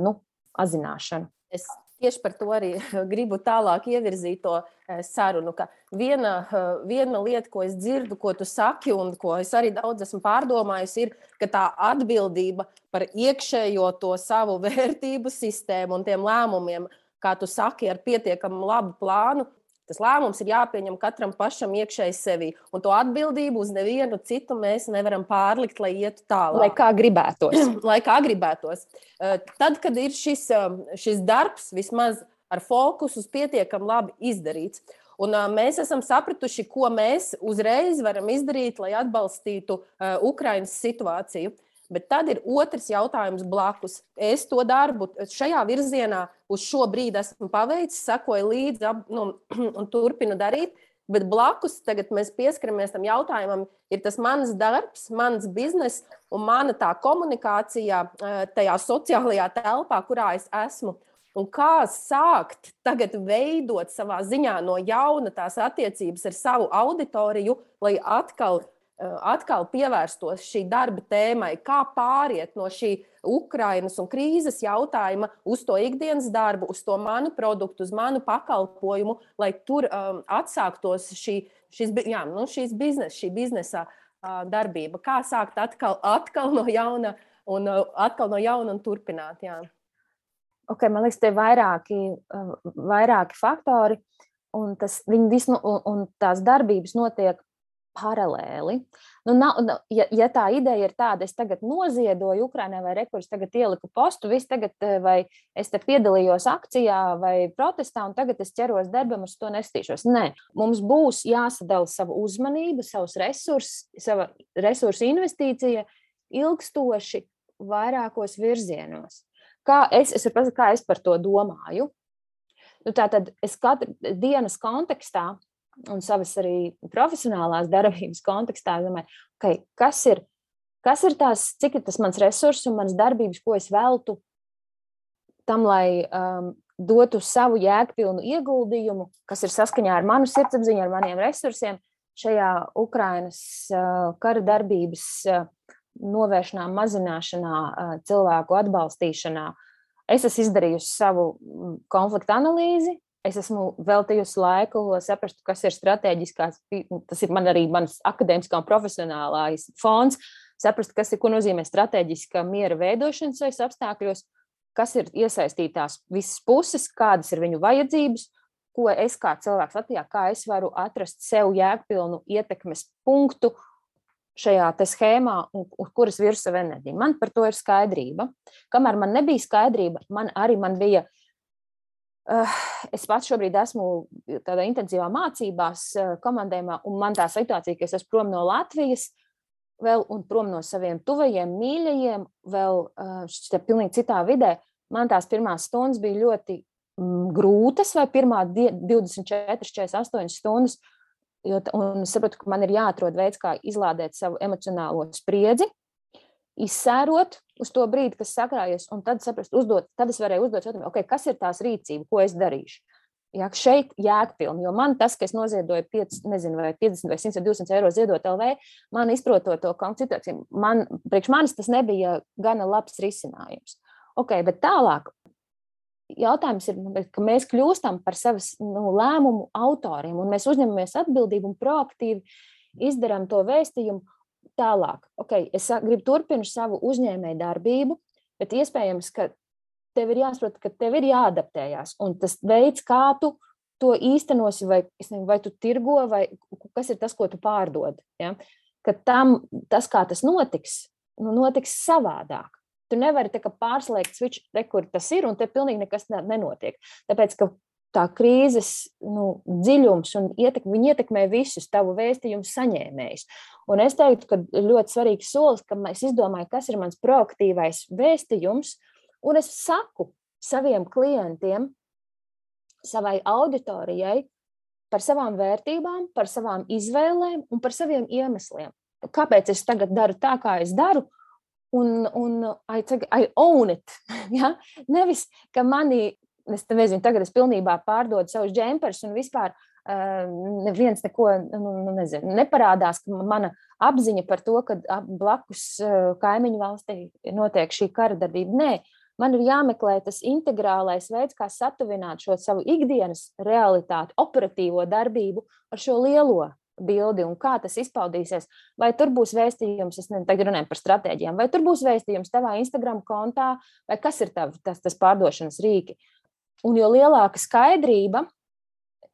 nu, atzināšanu. Es tieši par to arī gribu tālāk ievirzīt to eh, sarunu. Viena, eh, viena lieta, ko es dzirdu, ko tu saki, un ko es arī daudz esmu pārdomājusi, ir, ka tā atbildība par iekšējo to savu vērtību sistēmu un tiem lēmumiem, kā tu saki, ar pietiekami labu plānu, Tas lēmums ir jāpieņem katram pašam iekšēji sevi. Un to atbildību uz nevienu citu mēs nevaram pārlikt, lai ietu tālāk. Lai kā gribētos. lai kā gribētos. Eh, tad, kad ir šis, eh, šis darbs, vismaz ar fokusu uz pietiekami labi izdarīts. Un, uh, mēs esam sapratuši, ko mēs uzreiz varam izdarīt, lai atbalstītu uh, Ukraiņas situāciju. Uh, Bet tad ir otrs jautājums blakus. Es to darbu šajā virzienā uz šo brīdi esmu paveicis, sekoju līdzi nu, un turpinu darīt. Bet blakus tagad mēs pieskaramies tam jautājumam, ir tas mans darbs, mans bizness un mana tā komunikācija eh, tajā sociālajā telpā, kurā es esmu. Un kā sākt tagad veidot savā ziņā no jauna tās attiecības ar savu auditoriju, lai atkal atkal pievērstos šī darba tēmai, kā pāriet no šī Ukrainas un krīzes jautājuma uz to ikdienas darbu, uz to manu produktu, uz manu pakalpojumu, lai tur um, atsāktos šī, šis, jā, nu, šīs biznesa, šī biznesa uh, darbība. Kā sākt atkal, atkal no jauna un uh, atkal no jauna un turpināt. Jā. Okay, man liekas, tie ir vairāki, uh, vairāki faktori, un, tas, visu, un, un tās darbības notiek paralēli. Nu, nav, ja, ja tā ideja ir tāda, es tagad noziedoju Ukraiņai vai rekursu, tagad ieliku postu, viss tagad, eh, vai es te piedalījos akcijā vai protestā, un tagad es ķeros darbam, uz to nestīšos. Nē, mums būs jāsadala savu uzmanību, savus resursus, sava resursu investīcija ilgstoši vairākos virzienos. Kā es, es, kā es par to domāju? Nu, tā tad es katru dienas kontekstā un savas arī profesionālās darbības kontekstā, domāju, okay, kas ir kas ir tās, cik ir tas mans resurss un manas darbības, ko es veltu tam, lai um, dotu savu jēgpilnu ieguldījumu, kas ir saskaņā ar manu sirdsapziņu, ar maniem resursiem šajā Ukrainas uh, kara darbības uh, novēršanā, mazināšanā, uh, cilvēku atbalstīšanā. Es esmu izdarījusi savu mm, konfliktu analīzi, es esmu veltījusi laiku, lai saprastu, kas ir strateģiskās, tas ir man arī mans akadēmiskā un profesionālais fons, saprast, kas ir, ko nozīmē strateģiska miera veidošana šajos apstākļos, kas ir iesaistītās visas puses, kādas ir viņu vajadzības, ko es kā cilvēks Latvijā, kā es varu atrast sev jēgpilnu ietekmes punktu šajā schēmā, uz kuras virsu savu enerģiju. Man par to ir skaidrība. Kamēr man nebija skaidrība, man arī man bija. Uh, es pats šobrīd esmu tādā intensīvā mācībās, uh, komandējumā, un man tā situācija, ka es esmu prom no Latvijas, vēl un prom no saviem tuvajiem, mīļajiem, vēl uh, šitā pilnīgi citā vidē, man tās pirmās stundas bija ļoti mm, grūtas, vai pirmā 24, 48 stundas Jo, un es saprotu, ka man ir jāatrod veids, kā izlādēt savu emocionālo spriedzi, izsērot uz to brīdi, kas sakrājies, un tad saprast, uzdot, tad es varēju uzdot jautājumu, okay, kas ir tās rīcība, ko es darīšu. Ja, šeit jēgpilni, jo man tas, ka es noziedoju 5, nezinu, vai 50 vai 100 vai 200 eiro ziedot LV, man izprotot to situāciju, man, priekš manis tas nebija gana labs risinājums. Okay, bet tālāk, jautājums ir, nu, ka mēs kļūstam par savas nu, lēmumu autoriem, un mēs uzņemamies atbildību un proaktīvi izdarām to vēstījumu tālāk. Okay, es gribu turpināt savu uzņēmēju darbību, bet iespējams, ka tev ir jāsaprot, ka tev ir jāadaptējas. Un tas veids, kā tu to īstenosi, vai, nezinu, vai tu tirgo, vai kas ir tas, ko tu pārdod. Ja? Ka tam, tas, kā tas notiks, nu, notiks savādāk. Tu nevari pārslēgt switch, re, kur tas ir, un te pilnīgi nekas nenotiek. Tāpēc, ka tā krīzes nu, dziļums un ietekme, ietekmē visus tavu vēstījumu saņēmējus. Un es teiktu, ka ļoti svarīgs solis, ka es izdomāju, kas ir mans proaktīvais vēstījums, un es saku saviem klientiem, savai auditorijai par savām vērtībām, par savām izvēlēm un par saviem iemesliem. Kāpēc es tagad daru tā, kā es daru, un, un I, I own it. Ja? Nevis, ka mani, es nezinu, tagad es pilnībā pārdodu savus džemperus un vispār uh, neviens neko nu, nu, nezinu, neparādās, ka mana apziņa par to, ka blakus uh, kaimiņu valstī notiek šī kara darbība. Nē, man ir jāmeklē tas integrālais veids, kā satuvināt šo savu ikdienas realitāti, operatīvo darbību ar šo lielo bildi un kā tas izpaudīsies. Vai tur būs vēstījums, es nezinu, tagad runājam par stratēģijām, vai tur būs vēstījums tavā Instagram kontā, vai kas ir tav, tas, tas pārdošanas rīki. Un jo lielāka skaidrība,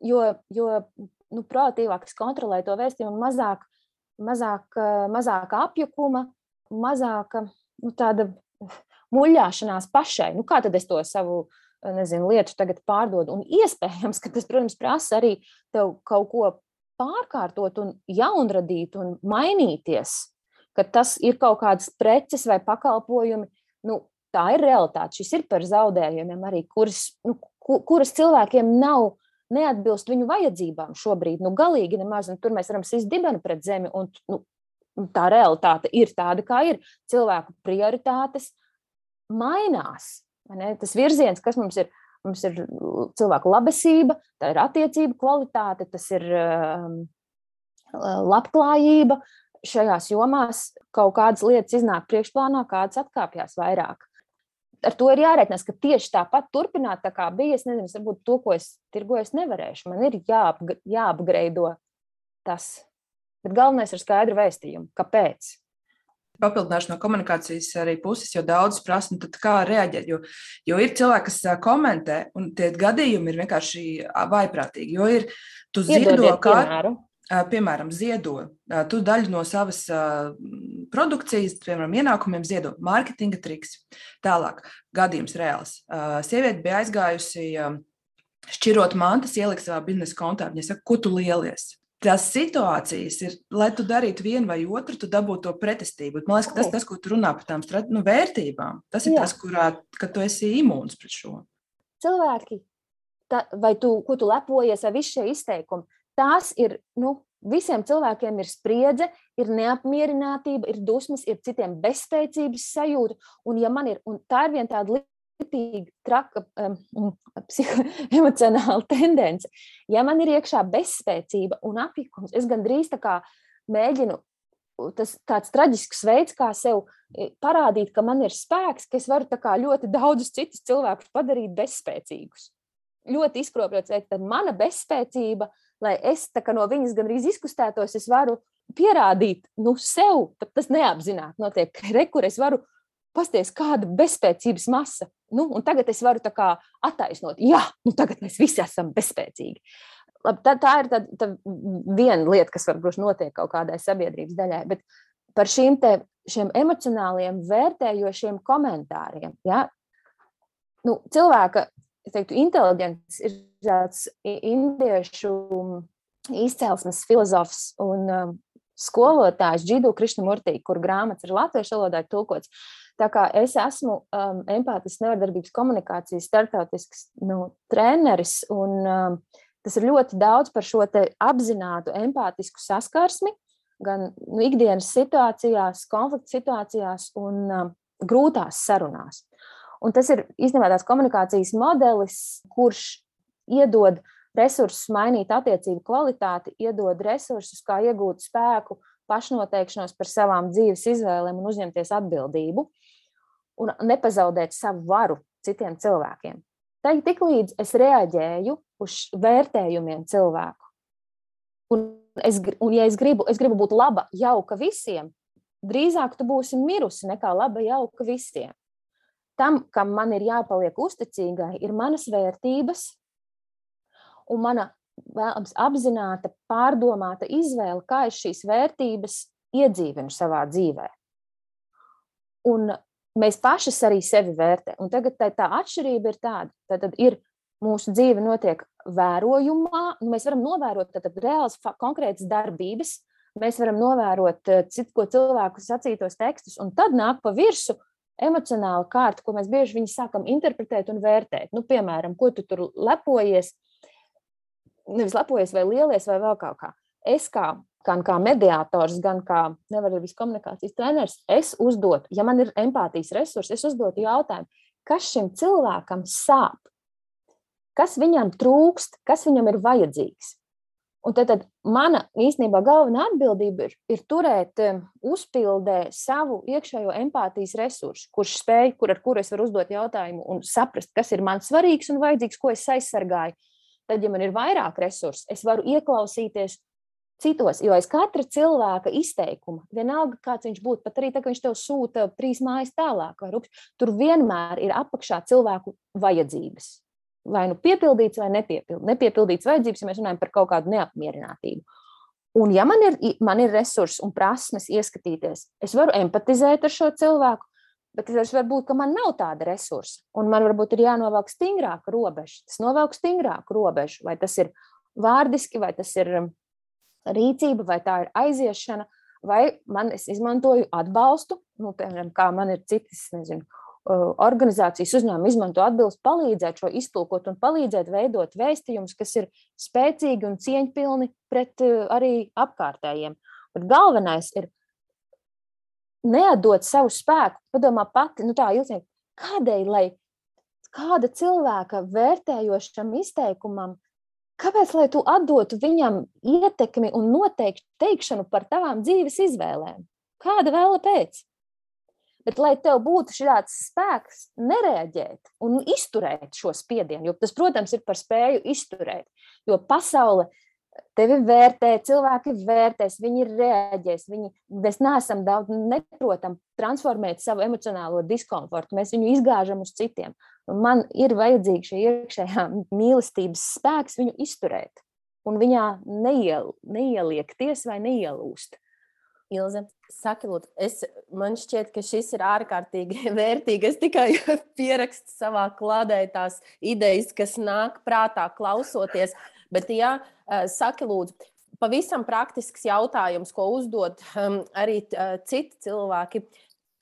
jo, jo nu, proaktīvāk es kontrolēju to vēstījumu, mazāk, mazāk, mazāk apjukuma, mazāk nu, tāda muļāšanās pašai. Nu, kā tad es to savu nezinu, lietu tagad pārdodu? Un iespējams, ka tas, protams, prasa arī tev kaut ko pārkārtot un jaunradīt un mainīties, ka tas ir kaut kādas preces vai pakalpojumi, nu, tā ir realitāte. Šis ir par zaudējumiem arī, kuras, nu, kuras cilvēkiem nav neatbilst viņu vajadzībām šobrīd. Nu, galīgi nemaz, un tur mēs varam sist dibenu pret zemi, un nu, tā realitāte ir tāda, kā ir. Cilvēku prioritātes mainās. Tas virziens, kas mums ir, Mums ir cilvēku labesība, tā ir attiecība kvalitāte, tas ir um, labklājība. Šajās jomās kaut kādas lietas iznāk priekšplānā, kādas atkāpjas vairāk. Ar to ir jārēķinās, ka tieši tāpat turpināt, tā kā bija. Es nezinu, varbūt to, ko es tirgoju, es nevarēšu. Man ir jāapg jāapgreido tas. Bet galvenais ir skaidra vēstījuma. Kāpēc? papildināšu no komunikācijas arī puses, jo daudz prasa, nu, kā reaģēt. Jo, jo ir cilvēki, kas komentē, un tie gadījumi ir vienkārši vaiprātīgi. Jo ir, tu ziedo kā. Piemēram, ziedo. Tu daļu no savas produkcijas, piemēram, ienākumiem ziedo mārketinga triks. Tālāk, gadījums reāls. Sieviete bija aizgājusi šķirot mantas, ielikt savā biznesa kontā. Viņa saka, ko tu lielies? tās situācijas ir, lai tu darītu vienu vai otru, tu dabūtu to pretestību. Man liekas, tas, tas, ko tu runā par tām nu, vērtībām, tas ir Jā. tas, kurā tu esi imūns pret šo. Cilvēki, tā, vai tu, ko tu lepojies, vai visi šie izteikumi, tās ir nu, visiem cilvēkiem ir spriedze, ir neapmierinātība, ir dusmas, ir citiem bezspēcības sajūta. Un, ja man ir, un tā ir viena tāda ritīgi traka um, emocionāla tendence. Ja man ir iekšā bezspēcība un apjukums, es gandrīz tā kā mēģinu. Tas tāds traģisks veids, kā sev parādīt, ka man ir spēks, ka es varu ļoti daudzus citus cilvēkus padarīt bezspēcīgus. Ļoti izkropļots veids, tad mana bezspēcība, lai es no viņas gandrīz izkustētos, es varu pierādīt nu, sev, tas neapzināti notiek, ka rekur es varu pasties, kāda bezspēcības masa. Nu, un tagad es varu attaisnot, jā, nu tagad mēs visi esam bezspēcīgi. Labi, tā, tā ir tā, tā viena lieta, kas varbūt notiek kaut kādai sabiedrības daļai. Bet par šīm te, emocionāliem, vērtējošiem komentāriem. Ja? Nu, cilvēka teiktu, inteliģents ir tāds indiešu izcelsmes filozofs un um, skolotājs Džidu Krišnamurtī, kur grāmatas ir latviešu valodā tulkots. Tā kā es esmu um, empātisks nevardarbības komunikācijas startautisks nu, treneris, un um, tas ir ļoti daudz par šo apzinātu empātisku saskarsmi, gan nu, ikdienas situācijās, konflikta situācijās un um, grūtās sarunās. Un tas ir īstenībā tās komunikācijas modelis, kurš iedod resursus mainīt attiecību kvalitāti, iedod resursus, kā iegūt spēku, pašnoteikšanos par savām dzīves izvēlēm un uzņemties atbildību un nepazaudēt savu varu citiem cilvēkiem. Tad, tiklīdz es reaģēju uz vērtējumiem cilvēku, un, es, un ja es gribu, es gribu būt laba, jauka visiem, drīzāk tu būsi mirusi nekā laba, jauka visiem. Tam, kam man ir jāpaliek uzticīgai, ir manas vērtības un mana apzināta, pārdomāta izvēle, kā es šīs vērtības iedzīvinu savā dzīvē. Un mēs pašas arī sevi vērtējam. Un tagad tā, tā atšķirība ir tāda, ka tad ir mūsu dzīve notiek vērojumā, nu, mēs varam novērot tad, tad reāls, konkrētas darbības, mēs varam novērot eh, citu cilvēku sacītos tekstus, un tad nāk pa virsmu emocionāla kārta, ko mēs bieži sākam interpretēt un vērtēt. Nu, piemēram, ko tu tur lepojies, nevis lepojies vai lielies vai vēl kaut kā. Es kā gan kā mediātors, gan kā nevarbības komunikācijas treneris, es uzdotu, ja man ir empātijas resursi, es uzdotu jautājumu, kas šim cilvēkam sāp, kas viņam trūkst, kas viņam ir vajadzīgs. Un tad, tad mana īstenībā galvenā atbildība ir, ir turēt uzpildē savu iekšējo empātijas resursu, kurš spēj, kur ar kuru es varu uzdot jautājumu un saprast, kas ir man svarīgs un vajadzīgs, ko es aizsargāju. Tad, ja man ir vairāk resursu, es varu ieklausīties citos, jo aiz katra cilvēka izteikuma, vienalga kāds viņš būtu, pat arī tā, ka viņš tev sūta trīs mājas tālāk, vai rups, tur vienmēr ir apakšā cilvēku vajadzības. Vai nu piepildīts, vai nepiepildīts. Nepiepildīts vajadzības, ja mēs runājam par kaut kādu neapmierinātību. Un, ja man ir, man ir resursi un prasmes ieskatīties, es varu empatizēt ar šo cilvēku, bet es varu būt, ka man nav tāda resursa. Un man varbūt ir jānovelk stingrāka robeža. Tas novelk stingrāku robežu, vai tas ir vārdiski, vai tas ir rīcība, vai tā ir aiziešana, vai man es izmantoju atbalstu, nu, piemēram, kā man ir citas, nezinu, organizācijas uzņēmumi izmanto atbildi, palīdzēt šo iztulkot un palīdzēt veidot vēstījumus, kas ir spēcīgi un cieņpilni pret arī apkārtējiem. Bet galvenais ir neatdot savu spēku, padomā pati, nu tā ilgāk, kādēļ, lai kāda cilvēka vērtējošam izteikumam Kāpēc lai tu atdotu viņam ietekmi un noteikti teikšanu par tavām dzīves izvēlēm? Kāda vēla pēc? Bet, lai tev būtu šāds spēks, nereaģēt un izturēt šo spiedienu, jo tas, protams, ir par spēju izturēt. Jo pasaule tevi vērtē, cilvēki vērtēs, viņi reaģēs. Viņi, mēs neesam daudz, neprotam transformēt savu emocionālo diskomfortu. Mēs viņu izgāžam uz citiem. Un man ir vajadzīga šī iekšējā mīlestības spēks viņu izturēt un viņā neiel, neieliekties vai neielūst. Ilze, saki, lūdzu, es, man šķiet, ka šis ir ārkārtīgi vērtīgi. Es tikai pierakstu savā klādē tās idejas, kas nāk prātā klausoties. Bet, ja eh, saki, lūdzu, pavisam praktisks jautājums, ko uzdod um, arī uh, citi cilvēki.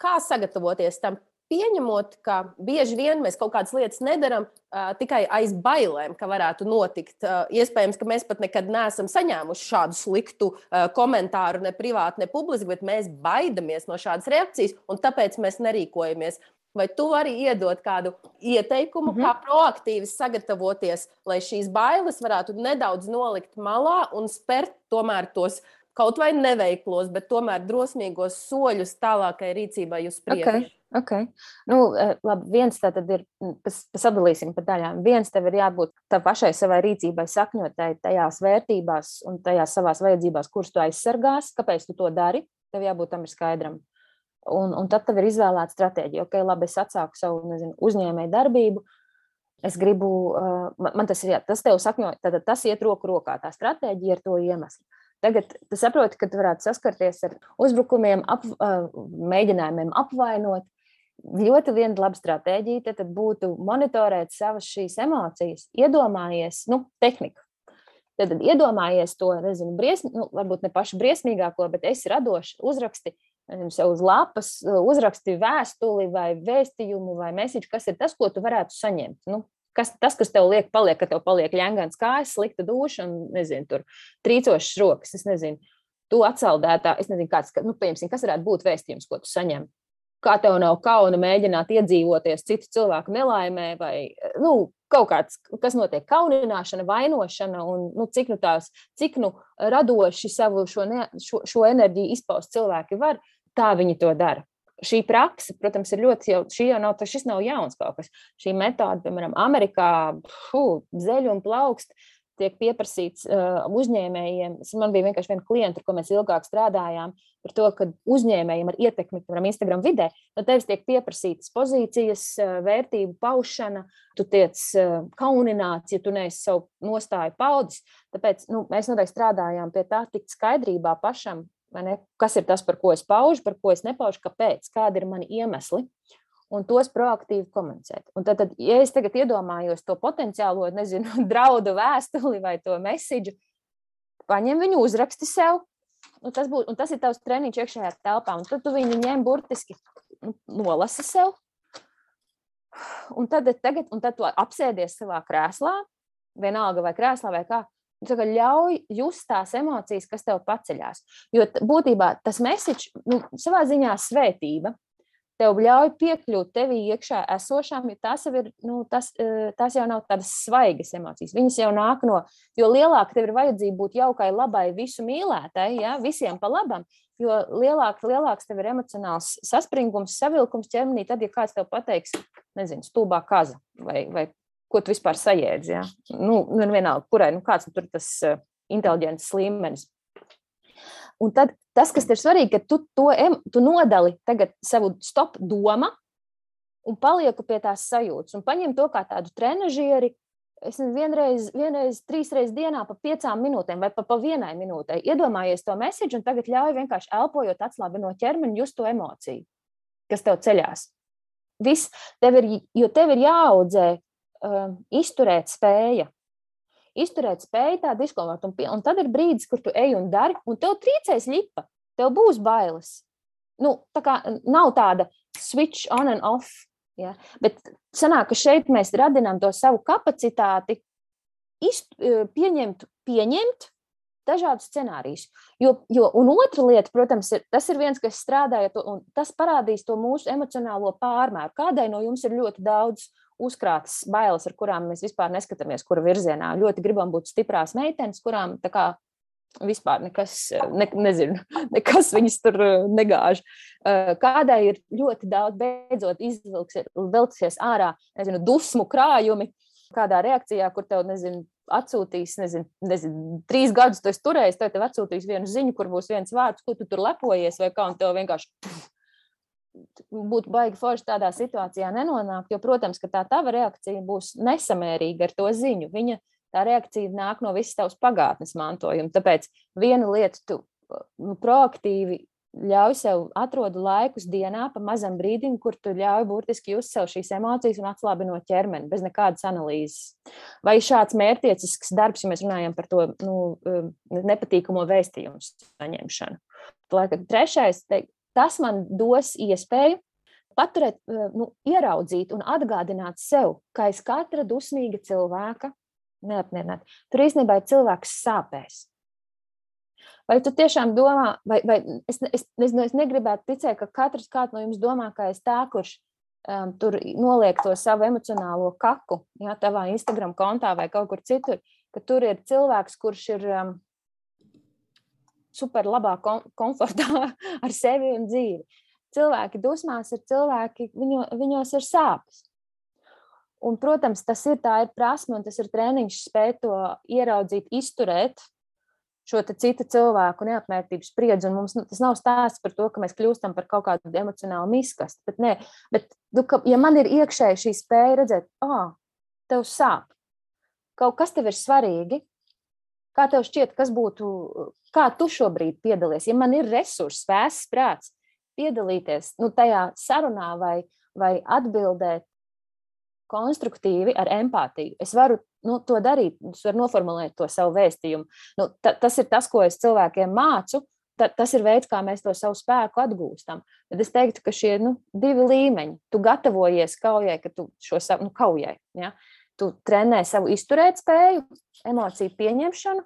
Kā sagatavoties tam pieņemot, ka bieži vien mēs kaut kādas lietas nedaram uh, tikai aiz bailēm, ka varētu notikt. Uh, iespējams, ka mēs pat nekad neesam saņēmuši šādu sliktu uh, komentāru, ne privāti, ne publiski, bet mēs baidamies no šādas reakcijas, un tāpēc mēs nerīkojamies. Vai tu vari iedot kādu ieteikumu, mm -hmm. kā proaktīvi sagatavoties, lai šīs bailes varētu nedaudz nolikt malā un spērt tomēr tos kaut vai neveiklos, bet tomēr drosmīgos soļus tālākai rīcībai uz priekšu? Okay. Okay. Nu, eh, labi, viens tā tad ir, sadalīsim pa daļām. Viens tev ir jābūt tā pašai savai rīcībai sakņotai tajās vērtībās un tajās savās vajadzībās, kuras tu aizsargās, kāpēc tu to dari, tev jābūt tam ir skaidram. Un, un tad tev ir izvēlēta stratēģija. Ok, labi, es atsāku savu nezinu, uzņēmēju darbību, es gribu, uh, man tas ir, jā, tas tev sakņo, tad tas iet roku rokā, tā stratēģija ar to iemeslu. Tagad tu saproti, ka tu varētu saskarties ar uzbrukumiem, ap, uh, mēģinājumiem apvainot, ļoti viena laba stratēģija tad būtu monitorēt savas šīs emocijas, iedomājies, nu, tehniku. Tad, tad iedomājies to, nezinu, briesmi, nu, varbūt ne pašu briesmīgāko, bet esi radošs, uzraksti nezinu, sev uz lapas, uzraksti vēstuli vai vēstījumu vai mēsīču, kas ir tas, ko tu varētu saņemt. Nu, kas, tas, kas tev liek, paliek, ka tev paliek ļengans kājas, slikta duša un, nezinu, tur trīcošas rokas, es nezinu, tu atsaldētā, es nezinu, kāds, nu, pieņemsim, kas varētu būt vēstījums, ko tu saņem. Kā tev nav kauna mēģināt iedzīvoties citu cilvēku nelaimē, vai nu, kaut kāds, kas notiek, kaunināšana, vainošana, un nu, cik, nu tās, cik nu radoši savu šo, ne, šo, šo enerģiju izpaust cilvēki var, tā viņi to dara. Šī praksa, protams, ir ļoti jau, šī jau nav, šis nav jauns kaut kas. Šī metode, piemēram, Amerikā, zeļu un plaukst, tiek pieprasīts uh, uzņēmējiem. Man bija vienkārši viena klienta, ar ko mēs ilgāk strādājām, par to, ka uzņēmējiem ar ietekmi, piemēram, Instagram vidē, no tevis tiek pieprasītas pozīcijas, uh, vērtību paušana, tu tiec uh, kaunināts, ja tu neesi savu nostāju paudis. Tāpēc nu, mēs noteikti strādājām pie tā, tikt skaidrībā pašam, kas ir tas, par ko es paužu, par ko es nepaužu, kāpēc, kādi ir mani iemesli un tos proaktīvi komunicēt. Un tad, tad, ja es tagad iedomājos to potenciālo, nezinu, draudu vēstuli vai to mēsīju, paņem viņu, uzraksti sev. Un tas, būs, un tas ir tavs treniņš iekšējā telpā. Un tad tu viņu ņem burtiski nu, nolasi sev. Un tad, tagad, un tad tu apsēdies savā krēslā, vienalga vai krēslā vai kā. Tagad ļauj just tās emocijas, kas tev paceļās. Jo būtībā tas mēsīčs, nu, savā ziņā svētība, tev ļauj piekļūt tevī iekšā esošām, jo tas jau, ir, nu, tas, e, tas jau nav tādas svaigas emocijas. Viņas jau nāk no, jo lielāka tev ir vajadzība būt jaukai, labai, visu mīlētai, ja, visiem pa labam, jo lielāk, lielāks tev ir emocionāls saspringums, savilkums ķermenī, tad, ja kāds tev pateiks, nezinu, stulbā kaza vai, vai ko tu vispār sajēdzi. Ja? Nu, nu, vienalga, kurai, nu, kāds nu, tur tas uh, inteliģents līmenis. Un tad tas, kas ir svarīgi, ka tu to tu nodali savu stop doma un palieku pie tās sajūtas. Un paņem to kā tādu trenižieri. Es vienreiz, vienreiz, trīs reizes dienā, pa piecām minūtēm vai pa, pa vienai minūtei. Iedomājies to mēsīju, un tagad ļauj vienkārši elpojot, atslābinot ķermeni, just to emociju, kas tev ceļās. Viss, tev ir, jo tev ir jāaudzē uh, izturēt spēja izturēt spēju tādu izkolot. Un, un tad ir brīdis, kur tu ej un dari, un tev trīcēs lipa, tev būs bailes. Nu, tā kā nav tāda switch on and off. Ja? Bet sanāk, ka šeit mēs radinām to savu kapacitāti, izt, e, pieņemt, pieņemt dažādus scenārijus. Jo, jo, un otra lieta, protams, ir, tas ir viens, kas strādāja, un tas parādīs to mūsu emocionālo pārmēru. Kādai no jums ir ļoti daudz uzkrātas bailes, ar kurām mēs vispār neskatāmies, kura virzienā. Ļoti gribam būt stiprās meitenes, kurām tā kā vispār nekas, ne, nezinu, nekas viņas tur eh, negāž. Eh, kādai ir ļoti daudz, beidzot, izvilksies ārā, nezinu, dusmu krājumi, kādā reakcijā, kur tev, nezinu, atsūtīs, nezinu, nezinu trīs gadus tu esi turējis, tad tev atsūtīs vienu ziņu, kur būs viens vārds, ko tu tur lepojies, vai kā, un tev vienkārši būtu baigi forši tādā situācijā nenonākt, jo, protams, ka tā tava reakcija būs nesamērīga ar to ziņu. Viņa tā reakcija nāk no visas tavas pagātnes mantojuma. Tāpēc viena lieta, tu nu, proaktīvi ļauj sev atrod laikus dienā pa mazam brīdim, kur tu ļauj burtiski just sev šīs emocijas un atslābinot ķermeni bez nekādas analīzes. Vai šāds mērķiecisks darbs, ja mēs runājam par to nu, um, nepatīkamo vēstījumu saņemšanu. Trešais, te, tas man dos iespēju paturēt, nu, ieraudzīt un atgādināt sev, ka aiz katra dusmīga cilvēka neapmierināt. Tur īstenībā ir cilvēks sāpēs. Vai tu tiešām domā, vai, vai es, es, es, es negribētu ticēt, ka katrs no jums domā, ka es tā, kurš um, tur noliek to savu emocionālo kaku, ja tavā Instagram kontā vai kaut kur citur, ka tur ir cilvēks, kurš ir um, super labā kom komfortā ar sevi un dzīvi. Cilvēki dusmās ir cilvēki, viņo, viņos ir sāpes. Un, protams, tas ir tā ir prasme, un tas ir treniņš, spēt to ieraudzīt, izturēt šo citu cilvēku neapmērķības spriedzi. Mums nu, tas nav stāsts par to, ka mēs kļūstam par kaut kādu emocionālu miskastu. Bet, nē, bet nu, ka, ja man ir iekšēji šī spēja redzēt, ah, tev sāp, kaut kas tev ir svarīgi, kā tev šķiet, kas būtu, kā tu šobrīd piedalies, ja man ir resursi, vēsts, prāts, piedalīties nu, tajā sarunā vai, vai atbildēt konstruktīvi ar empātiju. Es varu nu, to darīt, es varu noformulēt to savu vēstījumu. Nu, ta, tas ir tas, ko es cilvēkiem mācu. Ta, tas ir veids, kā mēs to savu spēku atgūstam. Tad es teiktu, ka šie nu, divi līmeņi, tu gatavojies kaujai, ka tu šo savu nu, kaujai. Ja? Tu trenē savu izturētspēju, emociju pieņemšanu,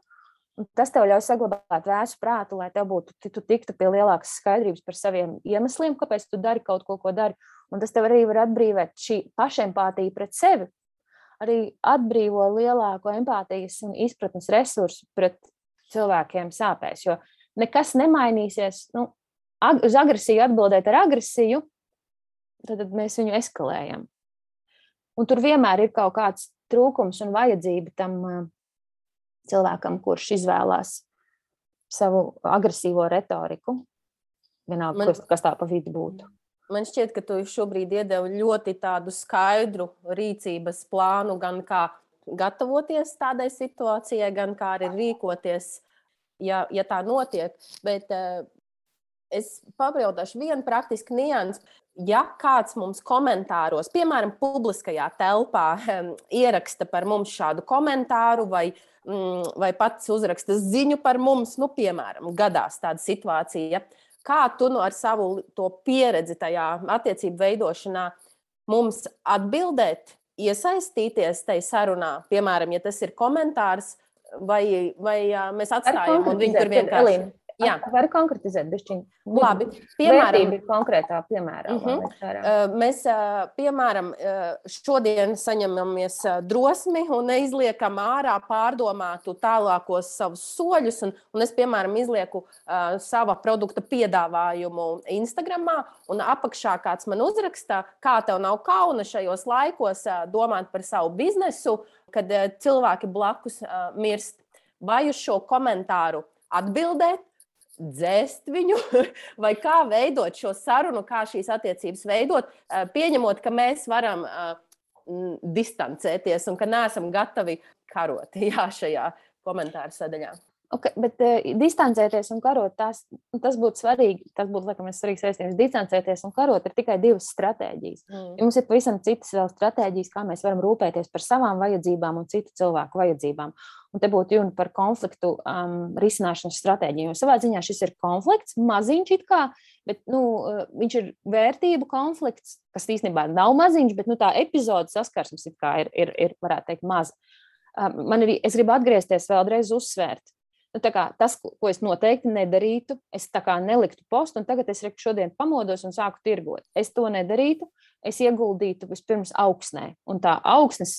Tas tev ļauj saglabāt vēsu prātu, lai tev būtu, tu tiktu pie lielākas skaidrības par saviem iemesliem, kāpēc tu dari kaut ko, ko dari. Un tas tev arī var atbrīvot šī pašempātija pret sevi. Arī atbrīvo lielāko empātijas un izpratnes resursu pret cilvēkiem sāpēs. Jo nekas nemainīsies. Nu, ag uz agresiju atbildēt ar agresiju, tad mēs viņu eskalējam. Un tur vienmēr ir kaut kāds trūkums un vajadzība tam cilvēkam, kurš izvēlās savu agresīvo retoriku. Vienalga, Man... kas tā pa vidu būtu. Man šķiet, ka tu šobrīd iedevi ļoti tādu skaidru rīcības plānu, gan kā gatavoties tādai situācijai, gan kā arī rīkoties, ja, ja tā notiek. Bet es papildināšu vienu praktisku niansu. Ja kāds mums komentāros, piemēram, publiskajā telpā, um, ieraksta par mums šādu komentāru vai Mm, vai pats uzraksta ziņu par mums, nu, piemēram, gadās tāda situācija. Kā tu nu ar savu pieredzi tajā attiecību veidošanā mums atbildēt, iesaistīties tajā sarunā, piemēram, ja tas ir komentārs, vai, vai mēs atstājam un viņi tur vienkārši. Elīna, Jā, var konkretizēt, bišķiņ. Labi, piemēram, konkrētā piemērā. Uh -huh. mēs, mēs, piemēram, šodien saņemamies drosmi un neizliekam ārā pārdomātu tālākos savus soļus, un, un es, piemēram, izlieku uh, sava produkta piedāvājumu Instagramā, un apakšā kāds man uzraksta, kā tev nav kauna šajos laikos uh, domāt par savu biznesu, kad uh, cilvēki blakus uh, mirst. Vai uz šo komentāru atbildēt, dzēst viņu, vai kā veidot šo sarunu, kā šīs attiecības veidot, eh, pieņemot, ka mēs varam uh, distancēties un ka neesam gatavi karot jā, šajā komentāru sadaļā. Okay, bet uh, distancēties un karot, tas, tas būtu svarīgi. Tas būtu laikam, svarīgs vēstījums. Distancēties un karot ir tikai divas stratēģijas. Mm. Ja mums ir pavisam citas vēl stratēģijas, kā mēs varam rūpēties par savām vajadzībām un citu cilvēku vajadzībām. Un te būtu runa par konfliktu um, risināšanas stratēģiju. Jo savā ziņā šis ir konflikts, maziņš it kā, bet nu, uh, viņš ir vērtību konflikts, kas īstenībā nav maziņš, bet nu, tā epizode saskarsmes ir, ir, ir, varētu teikt, maza. Um, man arī, es gribu atgriezties vēlreiz uzsvērt Nu, tas, ko es noteikti nedarītu, es neliktu postu, un tagad es šodien pamodos un sāku tirgot. Es to nedarītu. Es ieguldītu vispirms augsnē, un tā augsnes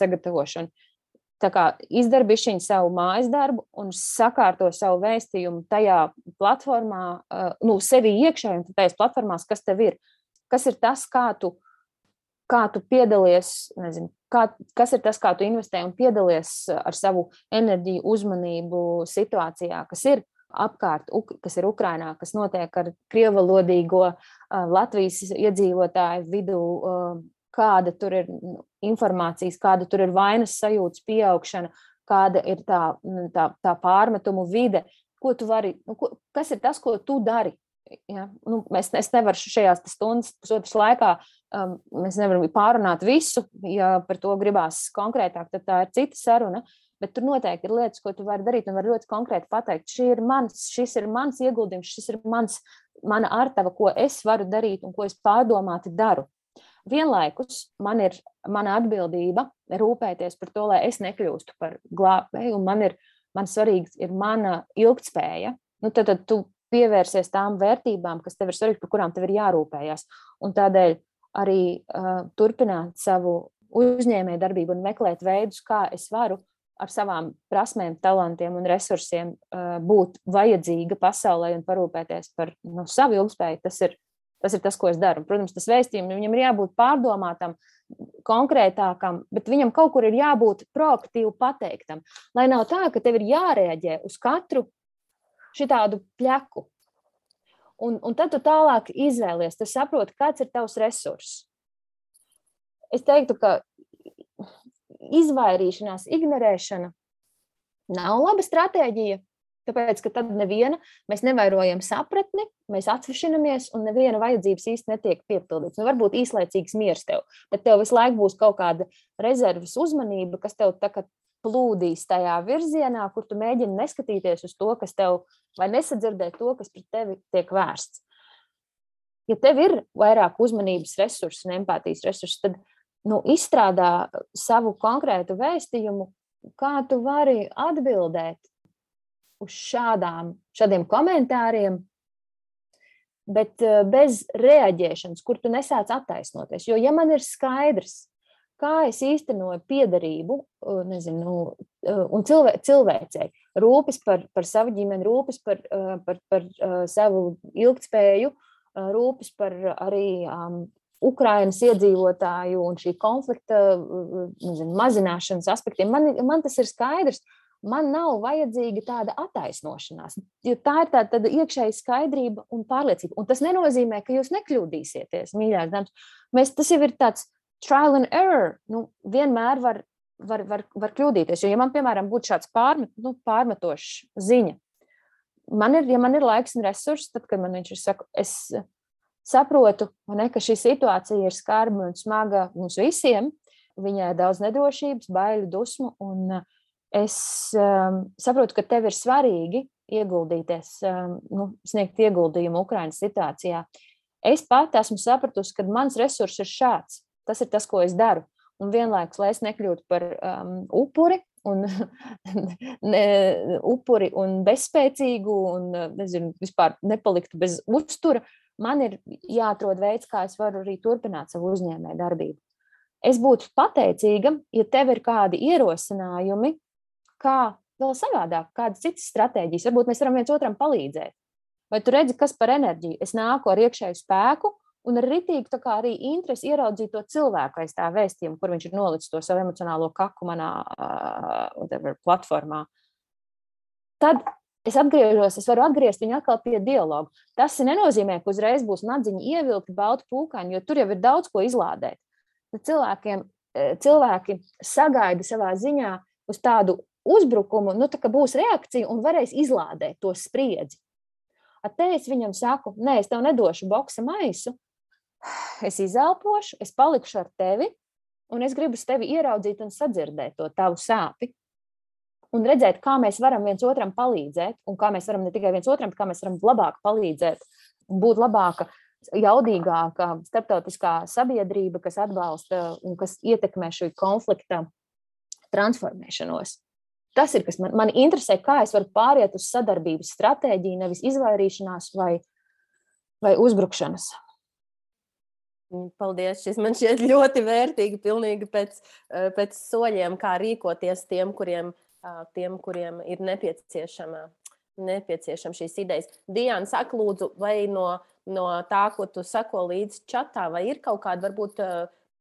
kā izdarbišķiņ savu mājas darbu un sakārto savu vēstījumu tajā platformā, nu, sevi iekšā un tajās platformās, kas tev ir. Kas ir tas, kā tu, kā tu piedalies, nezinu, kā, kas ir tas, kā tu investē un piedalies ar savu enerģiju, uzmanību situācijā, kas ir apkārt, kas ir Ukrainā, kas notiek ar krievalodīgo Latvijas iedzīvotāju vidū, kāda tur ir informācijas, kāda tur ir vainas sajūtas pieaugšana, kāda ir tā, tā, tā pārmetumu vide, ko tu vari, nu, ko, kas ir tas, ko tu dari Ja? Nu, es, es nevaru šajās stundas, pusotras laikā, um, mēs nevaram pārunāt visu. Ja par to gribās konkrētāk, tad tā ir cita saruna. Bet tur noteikti ir lietas, ko tu vari darīt, un var ļoti konkrēti pateikt, šis ir mans, šis ir mans ieguldījums, šis ir mans, mana artava, ko es varu darīt un ko es pārdomāti daru. Vienlaikus man ir mana atbildība rūpēties par to, lai es nekļūstu par glābēju, un man ir, man svarīgs ir mana ilgtspēja. Nu, tad, tad tu pievērsies tām vērtībām, kas tev ir svarīgas, par kurām tev ir jārūpējas. Un tādēļ arī uh, turpināt savu uzņēmēju darbību un meklēt veidus, kā es varu ar savām prasmēm, talantiem un resursiem uh, būt vajadzīga pasaulē un parūpēties par nu, savu ilgspēju. Tas ir, tas ir tas, ko es daru. Protams, tas vēstījums viņam ir jābūt pārdomātam, konkrētākam, bet viņam kaut kur ir jābūt proaktīvi pateiktam. Lai nav tā, ka tev ir jārēģē uz katru šitādu pļaku. Un, un tad tu tālāk izvēlies, tu saproti, kāds ir tavs resurss. Es teiktu, ka izvairīšanās, ignorēšana nav laba stratēģija. Tāpēc, ka tad neviena, mēs nevairojam sapratni, mēs atsvešinamies, un neviena vajadzības īsti netiek piepildīts. Nu, varbūt īslaicīgs miers tev, bet tev visu laiku būs kaut kāda rezerves uzmanība, kas tev tā kā plūdīs tajā virzienā, kur tu mēģini neskatīties uz to, kas tev, vai nesadzirdēt to, kas pret tevi tiek vērsts. Ja tev ir vairāk uzmanības resursu un empātijas resursu, tad nu, izstrādā savu konkrētu vēstījumu, kā tu vari atbildēt uz šādām, šādiem komentāriem, bet eh, bez reaģēšanas, kur tu nesāc attaisnoties. Jo, ja man ir skaidrs, kā es īstenoju piederību, eh, nezinu, un cilvē, cilvēcei, rūpes par, par savu ģimeni, rūpes par, par, par savu ilgtspēju, rūpes par arī um, Ukrainas iedzīvotāju un šī konflikta nezinu, mazināšanas aspektiem. Man, man tas ir skaidrs. Man nav vajadzīga tāda attaisnošanās, jo tā ir tāda, tāda iekšēja skaidrība un pārliecība. Un tas nenozīmē, ka jūs nekļūdīsieties, mīļās dāmas. Mēs, tas jau ir tāds trial and error. Nu, vienmēr var, var, var, var kļūdīties. Jo, ja man, piemēram, būtu šāds pārmet, nu, pārmetošs ziņa, man ir, ja man ir laiks un resursi, tad, kad man viņš ir saka, es saprotu, ne, ka šī situācija ir skarba un smaga mums visiem. Viņai daudz nedrošības, baiļu, dusmu. Un uh, es um, saprotu, ka tev ir svarīgi ieguldīties, um, nu, sniegt ieguldījumu Ukraiņas situācijā. Es pat esmu sapratusi, ka mans resurs ir šāds. Tas ir tas, ko es daru. Un vienlaikus, lai es nekļūtu par um, upuri, un ne, upuri un bezspēcīgu, un nezinu, vispār nepaliktu bez uztura, man ir jāatrod veids, kā es varu arī turpināt savu uzņēmēju darbību. Es būtu pateicīga, ja tev ir kādi ierosinājumi, kā vēl savādāk, kādas citas stratēģijas. Varbūt mēs varam viens otram palīdzēt. Vai tu redzi, kas par enerģiju? Es nāku ar iekšēju spēku un ar ritīgu arī interesi ieraudzīt to cilvēku aiz tā vēstījuma, kur viņš ir nolicis to savu emocionālo kaku manā uh, platformā. Tad es atgriežos, es varu atgriezt viņu atkal pie dialoga. Tas nenozīmē, ka uzreiz būs nadziņa ievilkta balta pūkaņa, jo tur jau ir daudz ko izlādēt. Tad cilvēkiem, cilvēki sagaida savā ziņā uz tādu uzbrukumu, nu, tā būs reakcija un varēs izlādēt to spriedzi. At te es viņam saku, nē, es tev nedošu boxa maisu, es izelpošu, es palikšu ar tevi, un es gribu tevi ieraudzīt un sadzirdēt to tavu sāpju un redzēt, kā mēs varam viens otram palīdzēt, un kā mēs varam ne tikai viens otram, bet kā mēs varam labāk palīdzēt būt labāka, jaudīgāka starptautiskā sabiedrība, kas atbalsta un kas ietekmē šī konflikta transformēšanos. Tas ir, kas man, man interesē, kā es varu pāriet uz sadarbības stratēģiju, nevis izvairīšanās vai, vai uzbrukšanas. Paldies! Šis man šķiet ļoti vērtīgi, pilnīgi pēc, pēc soļiem, kā rīkoties tiem, kuriem tiem, kuriem ir nepieciešama, nepieciešama šīs idejas. Diana, saka, lūdzu, vai no, no tā, ko tu sako līdzi čatā, vai ir kaut kāda varbūt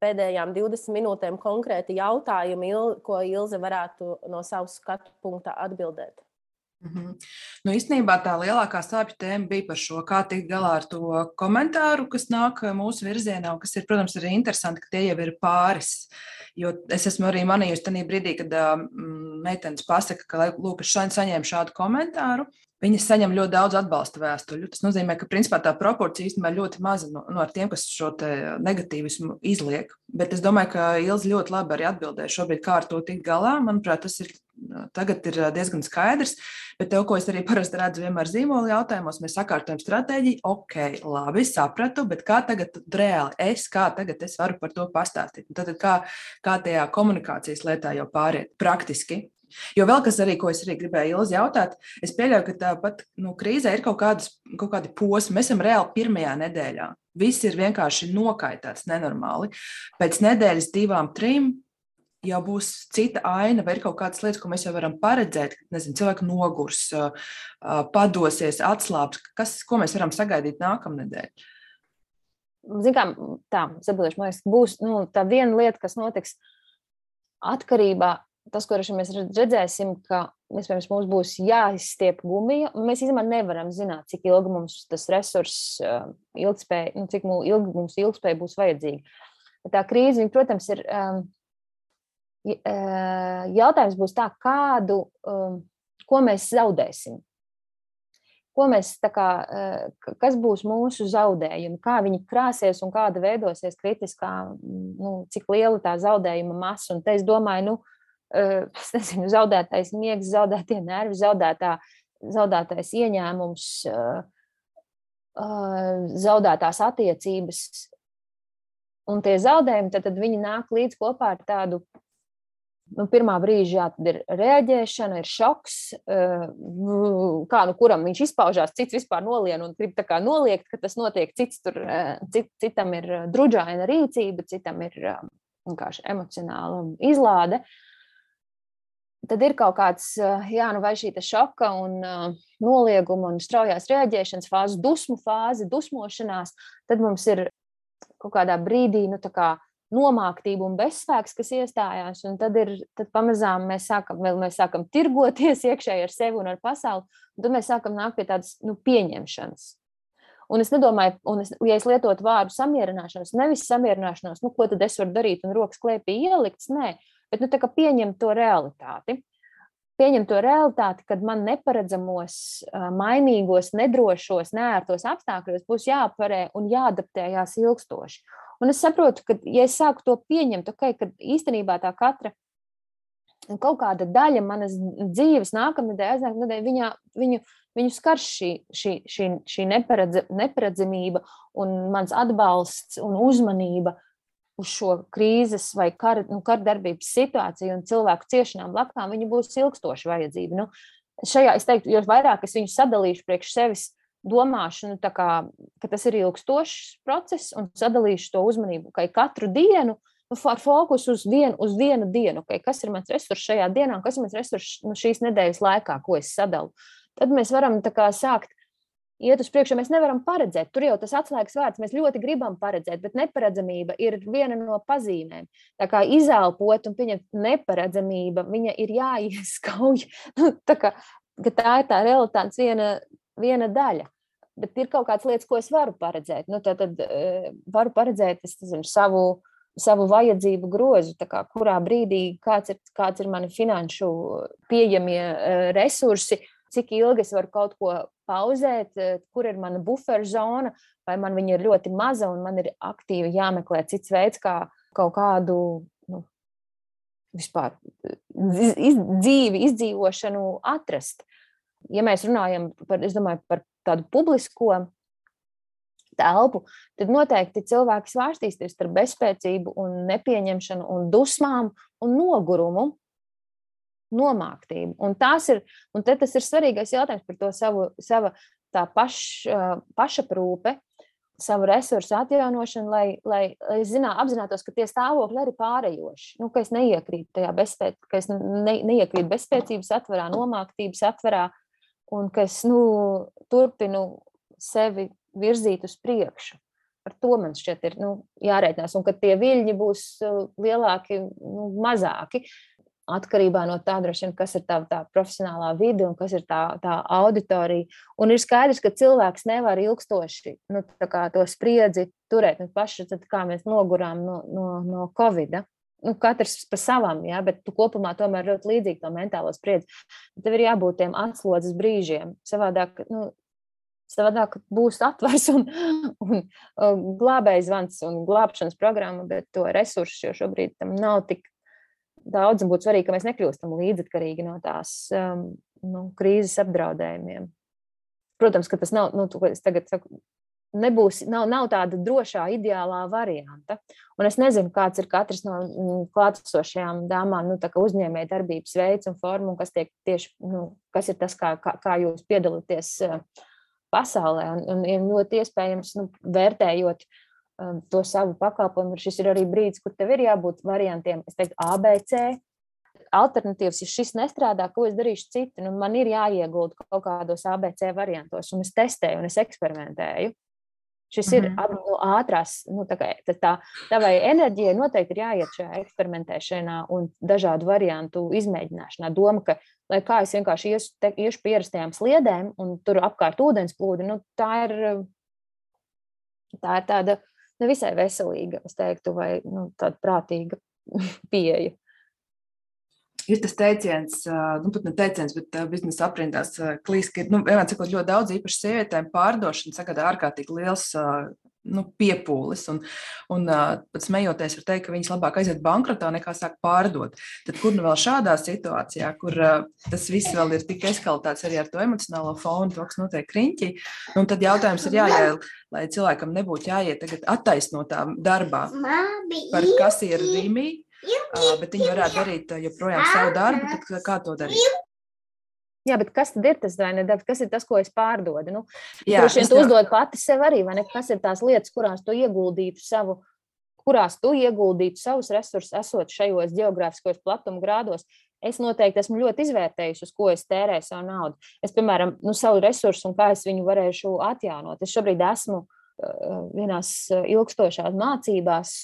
pēdējām 20 minūtēm konkrēti jautājumi, ko Ilze varētu no savas skatu punkta atbildēt? Mm -hmm. nu, īstenībā tā lielākā sāpju tēma bija par šo, kā tikt galā ar to komentāru, kas nāk mūsu virzienā, un kas ir, protams, arī interesanti, ka tie jau ir pāris. Jo es esmu arī manījusi tajā brīdī, kad uh, meitenes pasaka, ka, lūk, es šodien saņēmu šādu komentāru. Viņas saņem ļoti daudz atbalsta vēstuļu. Tas nozīmē, ka principā tā proporcija īstenībā ļoti maza no, no tiem, kas šo negatīvismu izliek. Bet es domāju, ka Ilza ļoti labi arī atbildēja šobrīd, kā ar to tikt galā. Manuprāt, tas ir tagad ir diezgan skaidrs. Bet to, ko es arī parasti redzu vienmēr zīmola jautājumos, mēs sakārtojam stratēģiju, ok, labi, sapratu, bet kā tagad reāli es, kā tagad es varu par to pastāstīt? Tad kā, kā tajā komunikācijas lietā jau pāriet praktiski? Jo vēl kas arī, ko es arī gribēju Ilzi jautāt, es pieļauju, ka tāpat nu, krīzē ir kaut, kādas, kaut kādi posmi. Mēs esam reāli pirmajā nedēļā. Viss ir vienkārši nokaitēts nenormāli. Pēc nedēļas, divām, trim jau būs cita aina, vai ir kaut kādas lietas, ko mēs jau varam paredzēt. Nezinu, cilvēks nogurs, padosies, atslābs. Kas, ko mēs varam sagaidīt nākamnedēļ? Zinām, tā, Zabulieši, man liekas, būs nu, tā viena lieta, kas notiks atkarībā. Tas, ko mēs redzēsim, ka iespējams mums būs jāizstiep gumija. Mēs īstenībā nevaram zināt, cik ilgi mums tas resurss, ilgspēja, nu, cik ilgi mums ilgspēja būs vajadzīga. Tā krīze, protams, ir um, jautājums būs tā, kādu, ko mēs zaudēsim. Ko mēs, kā, kas būs mūsu zaudējumi, kā viņi krāsies un kāda veidosies kritiskā, nu, cik liela tā zaudējuma masa. Un te es domāju, nu, es nezinu, zaudētais miegs, zaudētie nervi, zaudētā, zaudētais ieņēmums, zaudētās attiecības. Un tie zaudējumi, tad, tad nāk līdz kopā ar tādu nu, pirmā brīža jā, ir reaģēšana, ir šoks, eh, kā nu kuram viņš izpaužās, cits vispār nolien un grib noliegt, ka tas notiek, cits tur, eh, cit, citam ir eh, druģaina rīcība, citam ir vienkārši emocionāla izlāde. Tad ir kaut kāds, jā, nu vai šī šoka un nolieguma un straujās reaģēšanas fāze, dusmu fāze, dusmošanās, tad mums ir kaut kādā brīdī, nu tā kā nomāktība un bezspēks, kas iestājās. Tad, ir, tad pamazām mēs sākam, mēs sākam tirgoties iekšēji ar sevi un ar pasauli. Un tad mēs sākam nākt pie tādas nu, pieņemšanas. Un es nedomāju, un es, ja es lietotu vārdu samierināšanos, nevis samierināšanos, nu, ko tad es varu darīt un rokas klēpī ielikts, nē, bet nu, pieņemt to realitāti. Pieņemt to realitāti, kad man neparedzamos, mainīgos, nedrošos, nērtos apstākļos būs jāapvarē un jāadaptējās ilgstoši. Un es saprotu, ka, ja es sāku to pieņemt, okay, ka īstenībā tā katra kaut kāda daļa manas dzīves nākamnedēļ, aiznākamnedēļ, viņā, viņu, viņu skar šī, šī, šī, šī neparedz, neparedzamība un mans atbalsts un uzmanība uz šo krīzes vai kara, nu, kardarbības situāciju un cilvēku ciešanām blakām, viņi būs ilgstoši vajadzība. Nu, šajā, es teiktu, jo vairāk es viņu sadalīšu priekš sevis domāšanu, kā, ka tas ir ilgstošs process un sadalīšu to uzmanību katru dienu. Nu, ar fokusu uz vienu, uz vienu dienu, okay, kas ir mans resurs šajā dienā, un kas ir mans resurs nu, šīs nedēļas laikā, ko es sadalu. Tad mēs varam kā, sākt iet uz priekšu. Mēs nevaram paredzēt, tur jau tas atslēgas vārds. Mēs ļoti gribam paredzēt, bet neparedzamība ir viena no pazīmēm. Tā kā izelpot un pieņemt neparedzamību, viņa ir jāieskauj. Nu, tā, kā, tā ir tā realitātes viena, viena daļa. Bet ir kaut kādas lietas, ko es varu paredzēt. Nu, tad, tad uh, varu paredzēt nezinu, savu, savu vajadzību grozu, kā, kurā brīdī kāds ir, kāds ir mani finanšu pieejamie uh, resursi, cik ilgi es varu kaut ko pauzēt, uh, kur ir mana buferzona, vai man viņa ir ļoti maza un man ir aktīvi jāmeklē cits veids, kā kaut kādu nu, vispār iz, dzīvi, izdzīvošanu atrast ja mēs runājam par, domāju, par tādu publisko telpu, tad noteikti cilvēki svārstīsies starp bezspēcību, un nepieņemšanu, un dusmām un nogurumu. Nomāktību. Un ir, un tas ir svarīgais jautājums par to savu, sava paš, pašaprūpe, savu resursu atjaunošanu, lai, lai, lai zinā, apzinātos, ka tie stāvokļi arī pārējoši. Nu, ka es neiekrītu tajā bezspēcības, ka es ne, neiekrītu bezspēcības atverā, nomāktības atverā, un ka es nu, turpinu sevi virzīt uz priekšu. Ar to man šķiet, ir nu, jārēķinās, un ka tie viļņi būs uh, lielāki, nu, mazāki. Atkarībā no tā, vien, kas ir tā, tā profesionālā vide un kas ir tā, tā auditorija. Un ir skaidrs, ka cilvēks nevar ilgstoši nu, to spriedzi turēt. Nu, paši, tad, kā mēs nogurām no, no, no Covid. Nu, katrs pa savam, ja, bet tu kopumā tomēr ļoti līdzīgi to mentālo spriedzi. Tev ir jābūt tiem atslodzes brīžiem. Savādāk, nu, savādāk būs atvers un, un, un glābējs zvans un glābšanas programma, bet to resursu jau šobrīd tam nav tik daudz. Un būtu svarīgi, ka mēs nekļūstam līdzatkarīgi no tās, um, nu, krīzes apdraudējumiem. Protams, ka tas nav, nu, es tagad saku, nebūs, nav, nav tāda drošā, ideālā varianta. Un es nezinu, kāds ir katrs no mm, klātesošajām dāmām, nu, uzņēmēja darbības veids un forma, un kas, tieši, nu, kas ir tas, kā, kā, kā jūs piedalāties uh, pasaulē. Un, un ir ļoti iespējams, nu, vērtējot um, to savu pakalpojumu, šis ir arī brīdis, kur tev ir jābūt variantiem, es teiktu, ABC. Alternatīvas, ja šis nestrādā, ko es darīšu citu, nu, man ir jāiegulda kaut kādos ABC variantos, un es testēju, un es eksperimentēju. Šis mm -hmm. ir mhm. nu, ātrās, nu, tā, kā, tā tavai enerģijai noteikti ir jāiet šajā eksperimentēšanā un dažādu variantu izmēģināšanā. Doma, ka lai kā es vienkārši iešu, te, iešu pierastajām sliedēm un tur apkārt ūdens plūdi, nu, tā ir, tā ir tāda nevisai veselīga, es teiktu, vai nu, tāda prātīga pieeja ir tas teiciens, nu, pat ne teiciens, bet biznesa aprindās klīst, ka ir, nu, vienmēr sakot, ļoti daudz īpaši sievietēm pārdošana sagādā ārkārtīgi liels nu, piepūlis. Un, un pat smejoties, var teikt, ka viņas labāk aiziet bankrotā nekā sāk pārdot. Tad, kur nu vēl šādā situācijā, kur tas viss vēl ir tik eskalēts arī ar to emocionālo fonu, to, kas notiek riņķī, nu, tad jautājums ir jāiet, lai cilvēkam nebūtu jāiet tagad attaisnotā darbā, par kas ir rīmī bet viņi varētu darīt joprojām savu darbu, tad kā to darīt? Jā, bet kas tad ir tas darbs? Kas ir tas, ko es pārdodu? Nu, Jā, es tu uzdod pati sev arī, vai ne? Kas ir tās lietas, kurās tu ieguldītu savu, kurās tu ieguldītu savus resursus, esot šajos geogrāfiskos platuma grādos? Es noteikti esmu ļoti izvērtējusi, uz ko es tērēju savu naudu. Es, piemēram, nu, savu resursu un kā es viņu varēšu atjaunot. Es šobrīd esmu uh, vienās ilgstošās mācībās,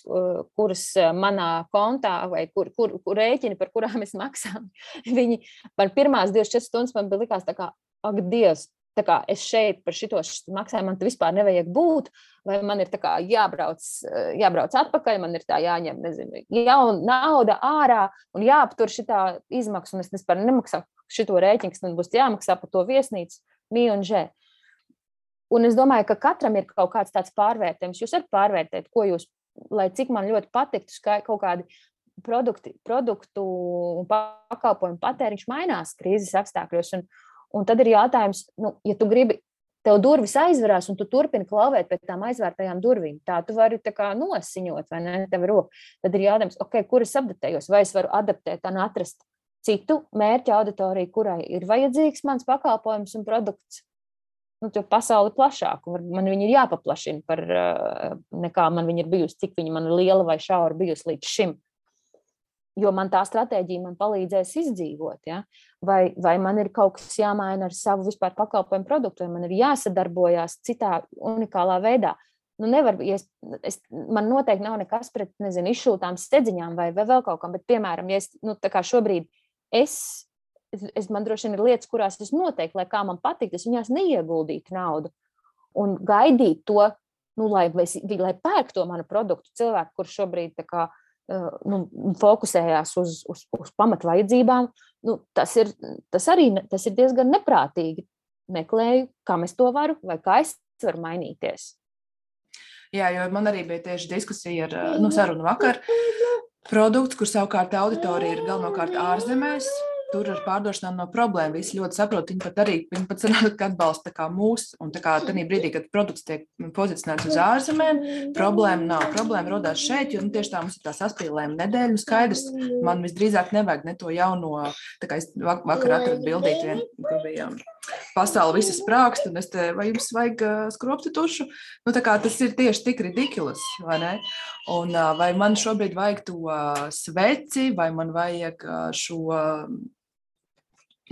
kuras manā kontā vai kur, kur, kur rēķini, par kurām es maksāju, viņi man pirmās 24 stundas man bija likās tā kā, ak, Dievs, tā kā es šeit par šito maksāju, man te vispār nevajag būt, vai man ir kā, jābrauc, jābrauc atpakaļ, man ir tā jāņem, nezinu, jauna nauda ārā un jāaptur šitā izmaksa, un es vispār nemaksāšu šito rēķinu, kas man būs jāmaksā par to viesnīcu, mī un žē. Un es domāju, ka katram ir kaut kāds tāds pārvērtējums. Jūs varat pārvērtēt, ko jūs, lai cik man ļoti patiktu, ka kaut kādi produkti, produktu un pakalpojumu patēriņš mainās krīzes apstākļos. Un, un tad ir jautājums, nu, ja tu gribi, tev durvis aizverās un tu turpini klauvēt pēc tām aizvērtajām durvīm, tā tu vari tā kā nosiņot, vai ne, tev roku. Tad ir jautājums, ok, kur es adaptējos, vai es varu adaptēt un atrast citu mērķa auditoriju, kurai ir vajadzīgs mans pakalpojums un produkts nu, pasauli plašāku. Man viņa ir jāpaplašina par eh, nekā man viņa ir bijusi, cik viņa man ir liela vai šaura bijusi līdz šim. Jo man tā stratēģija man palīdzēs izdzīvot. Ja? Vai, vai man ir kaut kas jāmaina ar savu vispār pakalpojumu produktu, vai man ir jāsadarbojas citā unikālā veidā. Nu, nevar, ja es, es, man noteikti nav nekas pret nezinu, izšūtām stedziņām vai, vai vēl kaut kam, bet, piemēram, ja es nu, šobrīd es es, es, man droši vien ir lietas, kurās es noteikti, lai kā man patīk, es viņās neieguldītu naudu. Un gaidīt to, nu, lai, es, lai pērk to manu produktu cilvēku, kurš šobrīd kā, nu, fokusējās uz, uz, uz pamatvajadzībām, nu, tas, ir, tas arī tas ir diezgan neprātīgi. Meklēju, kā es to varu, vai kā es varu mainīties. Jā, jo man arī bija tieši diskusija ar nu, sarunu vakar. Produkts, kur savukārt auditorija ir galvenokārt ārzemēs, tur ar pārdošanām nav problēma. Visi ļoti saprot, viņi pat arī viņi pat sanāk, atbalsta kā mūsu. Un tā kā tajā brīdī, kad produkts tiek pozicionēts uz ārzemēm, problēma nav. Problēma rodās šeit, jo nu, tieši tā mums ir tā saspīlējuma nedēļa. Nu, skaidrs, man visdrīzāk nevajag ne to jauno, tā kā es vakar atradu bildīt, vien, kur bija pasauli visas sprākst, un es te, vai jums vajag uh, skropti tušu? Nu, tā kā tas ir tieši tik ridiculous, vai ne? Un uh, vai man šobrīd vajag to uh, sveci, vai man vajag uh, šo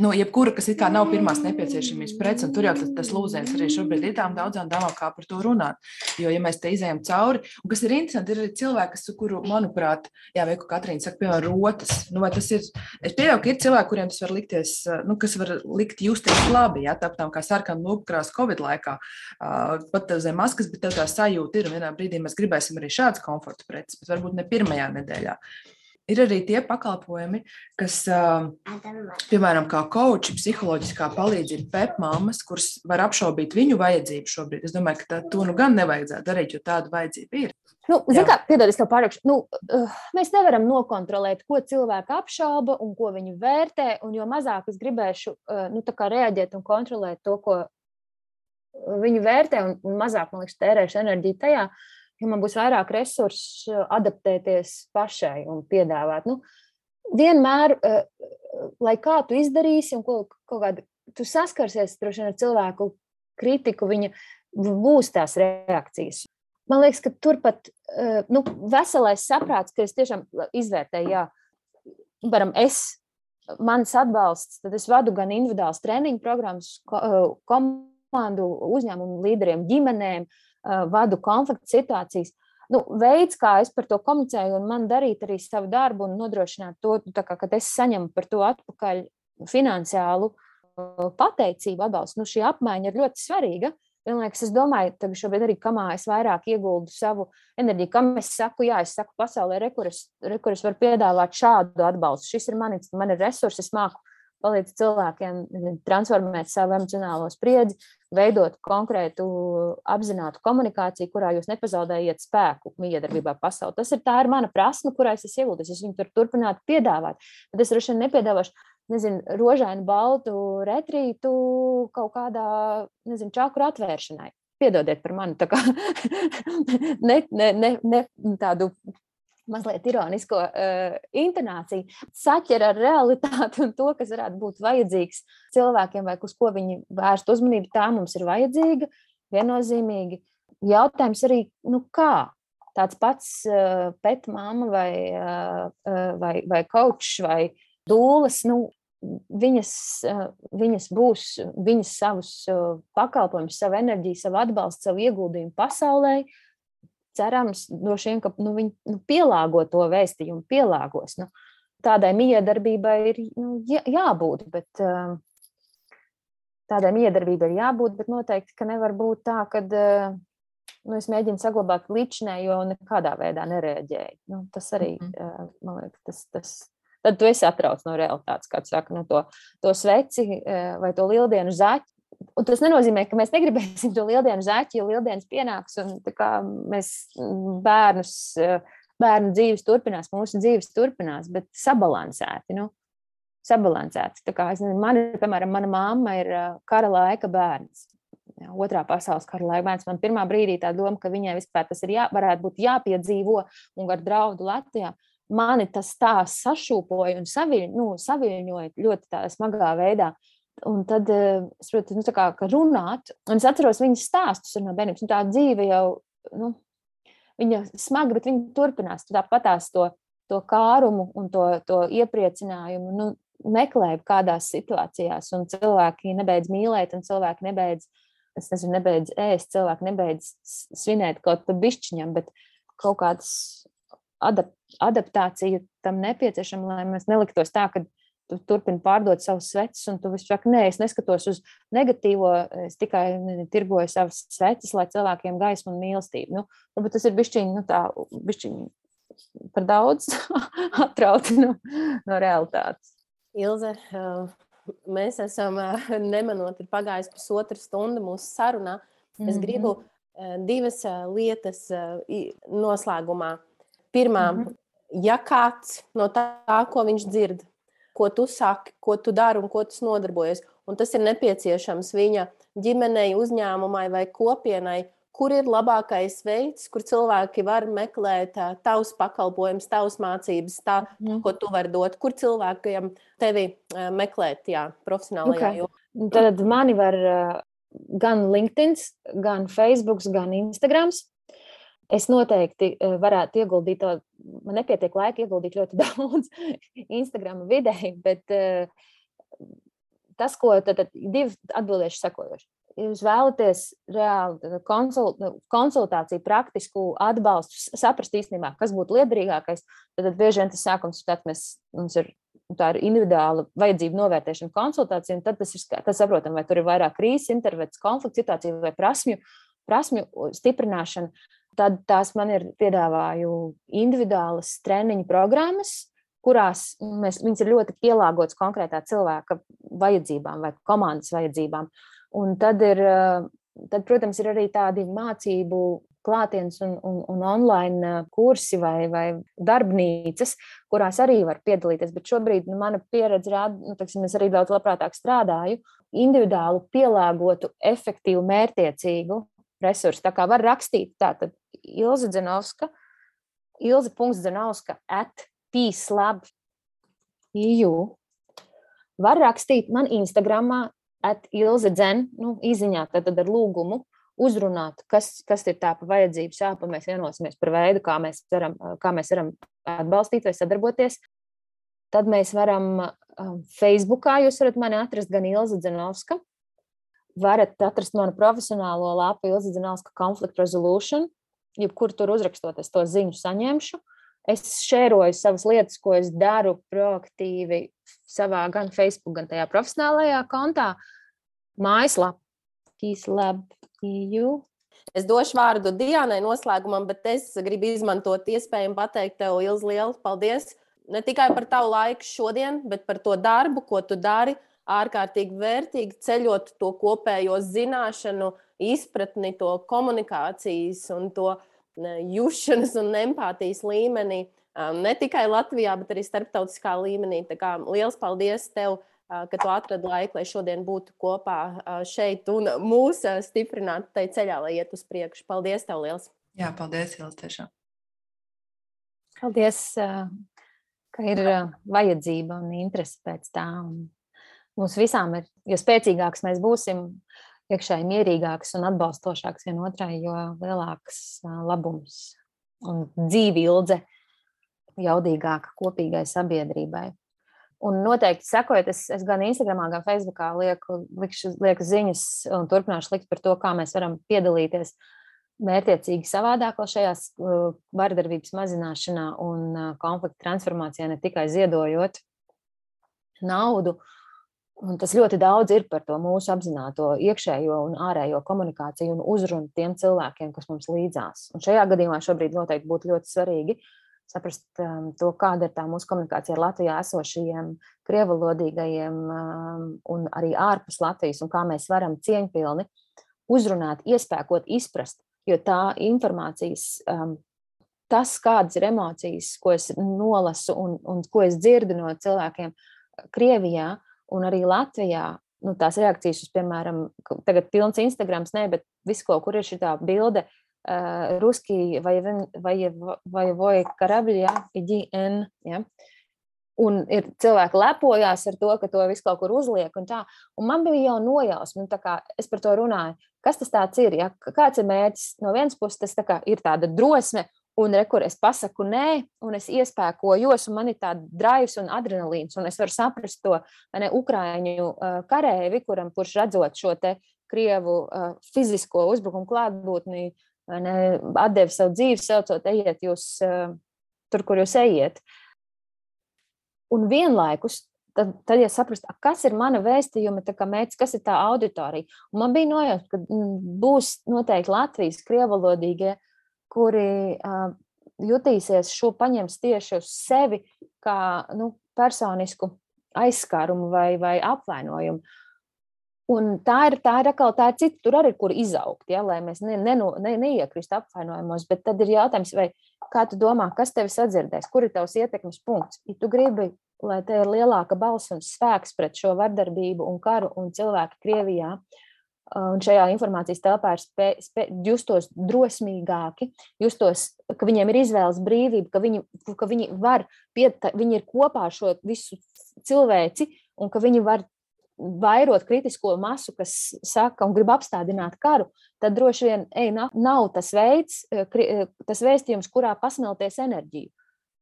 nu, jebkura, kas nav pirmās nepieciešamības prece, un tur jau tas, tas lūziens arī šobrīd ir tām daudzām dāmām, kā par to runāt. Jo, ja mēs te izējām cauri, un kas ir interesanti, ir arī cilvēki, kuru, manuprāt, jā, vai ko Katrīna saka, piemēram, rotas, nu, tas ir, es pieļauju, ka ir cilvēki, kuriem tas var likties, nu, kas var likt justies labi, jā, tāpēc kā sarkana lūpkrās Covid laikā, pat zem maskas, bet tev tā sajūta ir, un vienā brīdī mēs gribēsim arī šādas komforta preces, bet varbūt ne pirmajā nedēļā. Ir arī tie pakalpojumi, kas, piemēram, kā koči, psiholoģiskā palīdzība, pepmāmas, kuras var apšaubīt viņu vajadzību šobrīd. Es domāju, ka tā, to nu gan nevajadzētu darīt, jo tāda vajadzība ir. Nu, Ziniet, kā piedod, es tev pārākšu. Nu, mēs nevaram nokontrolēt, ko cilvēki apšauba un ko viņi vērtē. Un jo mazāk es gribēšu nu, reaģēt un kontrolēt to, ko viņi vērtē, un, un mazāk, man liekas, tērēšu enerģiju tajā, jo man būs vairāk resursu adaptēties pašai un piedāvāt. Nu, vienmēr, eh, lai kā tu izdarīsi, un ko, kaut kāda tu saskarsies vien ar cilvēku kritiku, viņa būs tās reakcijas. Man liekas, ka turpat eh, nu, veselais saprāts, ka es tiešām izvērtēju, jā, varam, es, mans atbalsts, tad es vadu gan individuālas treniņu programmas, eh, komandu uzņēmumu līderiem, ģimenēm, uh, vadu konflikta situācijas. Nu, veids, kā es par to komunicēju, un man darīt arī savu darbu un nodrošināt to, kā, kad es saņemu par to atpakaļ finansiālu pateicību, atbalstu. Nu, šī apmaiņa ir ļoti svarīga. Vienlaikus es domāju, ka šobrīd arī kamā es vairāk ieguldu savu enerģiju. Kam es saku, jā, es saku pasaulē, re, kur es, re, kur es varu piedāvāt šādu atbalstu. Šis ir manis, man ir resursi, es māku palīdz cilvēkiem transformēt savu emocionālo spriedzi, veidot konkrētu, apzinātu komunikāciju, kurā jūs nepazaudējat spēku miedarbībā pasaulē. Tas ir tā ir mana prasme, kurā es esmu ieguldījis. Es viņu tur turpinātu piedāvāt, bet es droši vien nepiedāvāšu. Nezinu, rožainu, baltu retrītu kaut kādā, nezinu, čakru atvēršanai. Piedodiet par mani, kā ne, ne, ne, ne tādu mazliet ironisko uh, intonāciju, saķer ar realitāti un to, kas varētu būt vajadzīgs cilvēkiem, vai uz ko viņi vērst uzmanību. Tā mums ir vajadzīga, viennozīmīgi. Jautājums arī, nu kā? Tāds pats uh, pet māma vai, uh, vai, vai kočs vai dūles, nu, viņas, uh, viņas būs, viņas savus uh, pakalpojumus, savu enerģiju, savu atbalstu, savu ieguldījumu pasaulē, uh, cerams, droši vien, ka nu, viņi nu, pielāgo to vēstījumu, pielāgos. Nu, tādai miedarbībai ir nu, jā, jābūt, bet tādai miedarbībai ir jābūt, bet noteikti, ka nevar būt tā, ka nu, es mēģinu saglabāt līdzinējo un nekādā veidā nereaģēju. Nu, tas arī, mm -hmm. man liekas, tas. tas Tad tu esi atrauc no realitātes, kā saka, no to, to sveci vai to lieldienu zaķi Un tas nenozīmē, ka mēs negribēsim to lieldienu zaķi, jo lieldienas pienāks un mēs mm, bērnus, bērnu dzīves turpinās, mūsu dzīves turpinās, bet sabalansēti. Nu, sabalansēti. Tā kā nezinu, man, piemēram, mana mamma ir kara laika bērns. Otrā pasaules kara laika bērns. Man pirmā brīdī tā doma, ka viņai vispār tas ir jā, varētu būt jāpiedzīvo un ar draudu Latvijā. Mani tas tā sašūpoja un saviļ, nu, saviļņoja ļoti smagā veidā. Un tad eh, es saprotu, nu, kā, ka runāt, un es atceros viņas stāstus no bērnības. Nu, tā dzīve jau, nu, viņa smaga, bet viņa turpinās. Tu tāpatās to, to kārumu un to, to iepriecinājumu nu, meklēju kādās situācijās, un cilvēki nebeidz mīlēt, un cilvēki nebeidz, es nezinu, nebeidz ēst, cilvēki nebeidz svinēt kaut ko bišķiņam, bet kaut kādas adap adaptācija tam nepieciešama, lai mēs neliktos tā, ka tu turpini pārdot savus sveces, un tu saki, nē, es neskatos uz negatīvo, es tikai tirgoju savas sveces, lai cilvēkiem gaismu un mīlestību. Nu, varbūt tas ir bišķiņi, nu tā, bišķiņi par daudz atrauti no, no realitātes. Ilze, mēs esam nemanot, ir pagājis pusotra stunda mūsu sarunā. Es mm -hmm. gribu divas lietas noslēgumā. Pirmā, mm -hmm. ja kāds no tā, ko viņš dzird, ko tu saki, ko tu dari un ko tu nodarbojies. Un tas ir nepieciešams viņa ģimenei, uzņēmumai vai kopienai, kur ir labākais veids, kur cilvēki var meklēt tavus pakalpojumus, tavas mācības, tā, mm. ko tu vari dot, kur cilvēkiem tevi meklēt, jā, profesionālajā okay. jomā. Tad mani var gan LinkedIn, gan Facebook, gan Instagram. Es noteikti varētu ieguldīt to, man nepietiek laika ieguldīt ļoti daudz Instagram vidē, bet tas, ko tad, tad divi atbildēšu sekojoši. Jūs vēlaties reāli konsult, konsultāciju, praktisku atbalstu, saprast īstenībā, kas būtu liederīgākais, tad, tad bieži vien tas sākums ir tāds, mēs, mums ir tā ir individuāla vajadzība novērtēšana, konsultācija, tad tas ir tas saprotam, vai tur ir vairāk krīzes, intervences, konflikts situācija vai prasmju, prasmju stiprināšana tad tās man ir piedāvāju individuālas treniņu programmas, kurās mēs, viņas ir ļoti pielāgotas konkrētā cilvēka vajadzībām vai komandas vajadzībām. Un tad ir, tad, protams, ir arī tādi mācību klātienes un, un, un online kursi vai, vai darbnīcas, kurās arī var piedalīties. Bet šobrīd nu, mana pieredze rāda, nu, teksim, es arī daudz labprātāk strādāju, individuālu, pielāgotu, efektīvu, mērķiecīgu resursu. Tā kā var rakstīt, tātad Ilza Dzenovska, Ilza.Dzenovska at peacelab.eu. Var rakstīt man Instagramā, at Ilze Dzen, nu, izziņā tad, ar lūgumu uzrunāt, kas, kas ir tā pa vajadzību sāpa. Mēs vienosimies par veidu, kā mēs varam, kā mēs varam atbalstīt vai sadarboties. Tad mēs varam Facebookā, jūs varat mani atrast gan Ilza Dzenovska, varat atrast manu profesionālo lapu Ilza Dzenovska Conflict Resolution, jebkur tur uzrakstot, es to ziņu saņemšu. Es šēroju savas lietas, ko es daru proaktīvi savā gan Facebook, gan tajā profesionālajā kontā. Mājaslapā, KeySlab.eu. Es došu vārdu Dienai noslēgumam, bet es gribu izmantot iespēju pateikt tev liels, liels paldies. Ne tikai par tavu laiku šodien, bet par to darbu, ko tu dari. Ārkārtīgi vērtīgi ceļot to kopējo zināšanu, izpratni, to komunikācijas un to uh, jušanas un empātijas līmenī, ne tikai Latvijā, bet arī starptautiskā līmenī. Tā kā liels paldies tev, ka tu atradi laiku, lai šodien būtu kopā šeit un mūs stiprinātu tajā ceļā, lai iet uz priekšu. Paldies tev liels! Jā, paldies, Ilis, tiešām! Paldies, ka ir vajadzība un interese pēc tā. Mums visām ir, jo spēcīgāks mēs būsim, iekšēji mierīgāks un atbalstošāks vienotrai, jo lielāks labums un dzīve ilge jaudīgāka kopīgai sabiedrībai. Un noteikti sekojot, es, es gan Instagram, gan Facebook lieku, likšu, lieku ziņas un turpināšu likt par to, kā mēs varam piedalīties mērķiecīgi savādāk šajās vardarbības mazināšanā un konflikta transformācijā, ne tikai ziedojot naudu, Un tas ļoti daudz ir par to mūsu apzināto iekšējo un ārējo komunikāciju un uzrunu tiem cilvēkiem, kas mums līdzās. Un šajā gadījumā šobrīd noteikti būtu ļoti svarīgi saprast um, to, kāda ir tā mūsu komunikācija ar Latvijā esošajiem krievalodīgajiem um, un arī ārpus Latvijas, un kā mēs varam cieņpilni uzrunāt, iespēkot, izprast. Jo tā informācijas, um, tas, kādas ir emocijas, ko es nolasu un, un ko es dzirdu no cilvēkiem Krievijā, Un arī Latvijā nu, tās reakcijas uz, piemēram, tagad pilns Instagrams, ne, bet viss, ko kur ir šī bilde, uh, ruski vai, vai, vai, vai karabļi, ja, IGN, ja. Un ir cilvēki lepojās ar to, ka to visu kaut kur uzliek. Un tā. un man bija jau nojausma, nu, kā es par to runāju. Kas tas ir? Ja? Kāds ir mērķis? No vienas puses, tas tā ir tāda drosme Un rekur es pasaku nē, un es iespēkojos, un man ir tāds drives un adrenalīns, un es varu saprast to ne, ukrāņu uh, karēvi, kuram, kurš redzot šo te krievu uh, fizisko uzbrukumu klātbūtni, atdeva savu dzīvi, saucot, ejiet jūs uh, tur, kur jūs ejiet. Un vienlaikus tad, tad ja saprast, kas ir mana vēstījuma mērķis, kas ir tā auditorija. Un man bija nojausma, ka mm, būs noteikti Latvijas krievalodīgie kuri uh, jutīsies šo paņems tieši uz sevi kā nu, personisku aizskārumu vai, vai apvainojumu. Un tā ir tā ir atkal tā ir cita, tur arī ir kur izaugt, ja, lai mēs ne, ne, ne, neiekristu apvainojumos. Bet tad ir jautājums, vai kā tu domā, kas tevi sadzirdēs, kur ir tavs ietekmes punkts? Ja tu gribi, lai te ir lielāka balss un spēks pret šo vardarbību un karu un cilvēku Krievijā, uh, un šajā informācijas telpā ir spē, spē, justos drosmīgāki, justos, ka viņiem ir izvēles brīvība, ka viņi, ka viņi var, piet, viņi ir kopā ar šo visu cilvēci un ka viņi var vairot kritisko masu, kas saka un grib apstādināt karu, tad droši vien ej, nav, nav tas veids, eh, eh, tas vēstījums, kurā pasmelties enerģiju.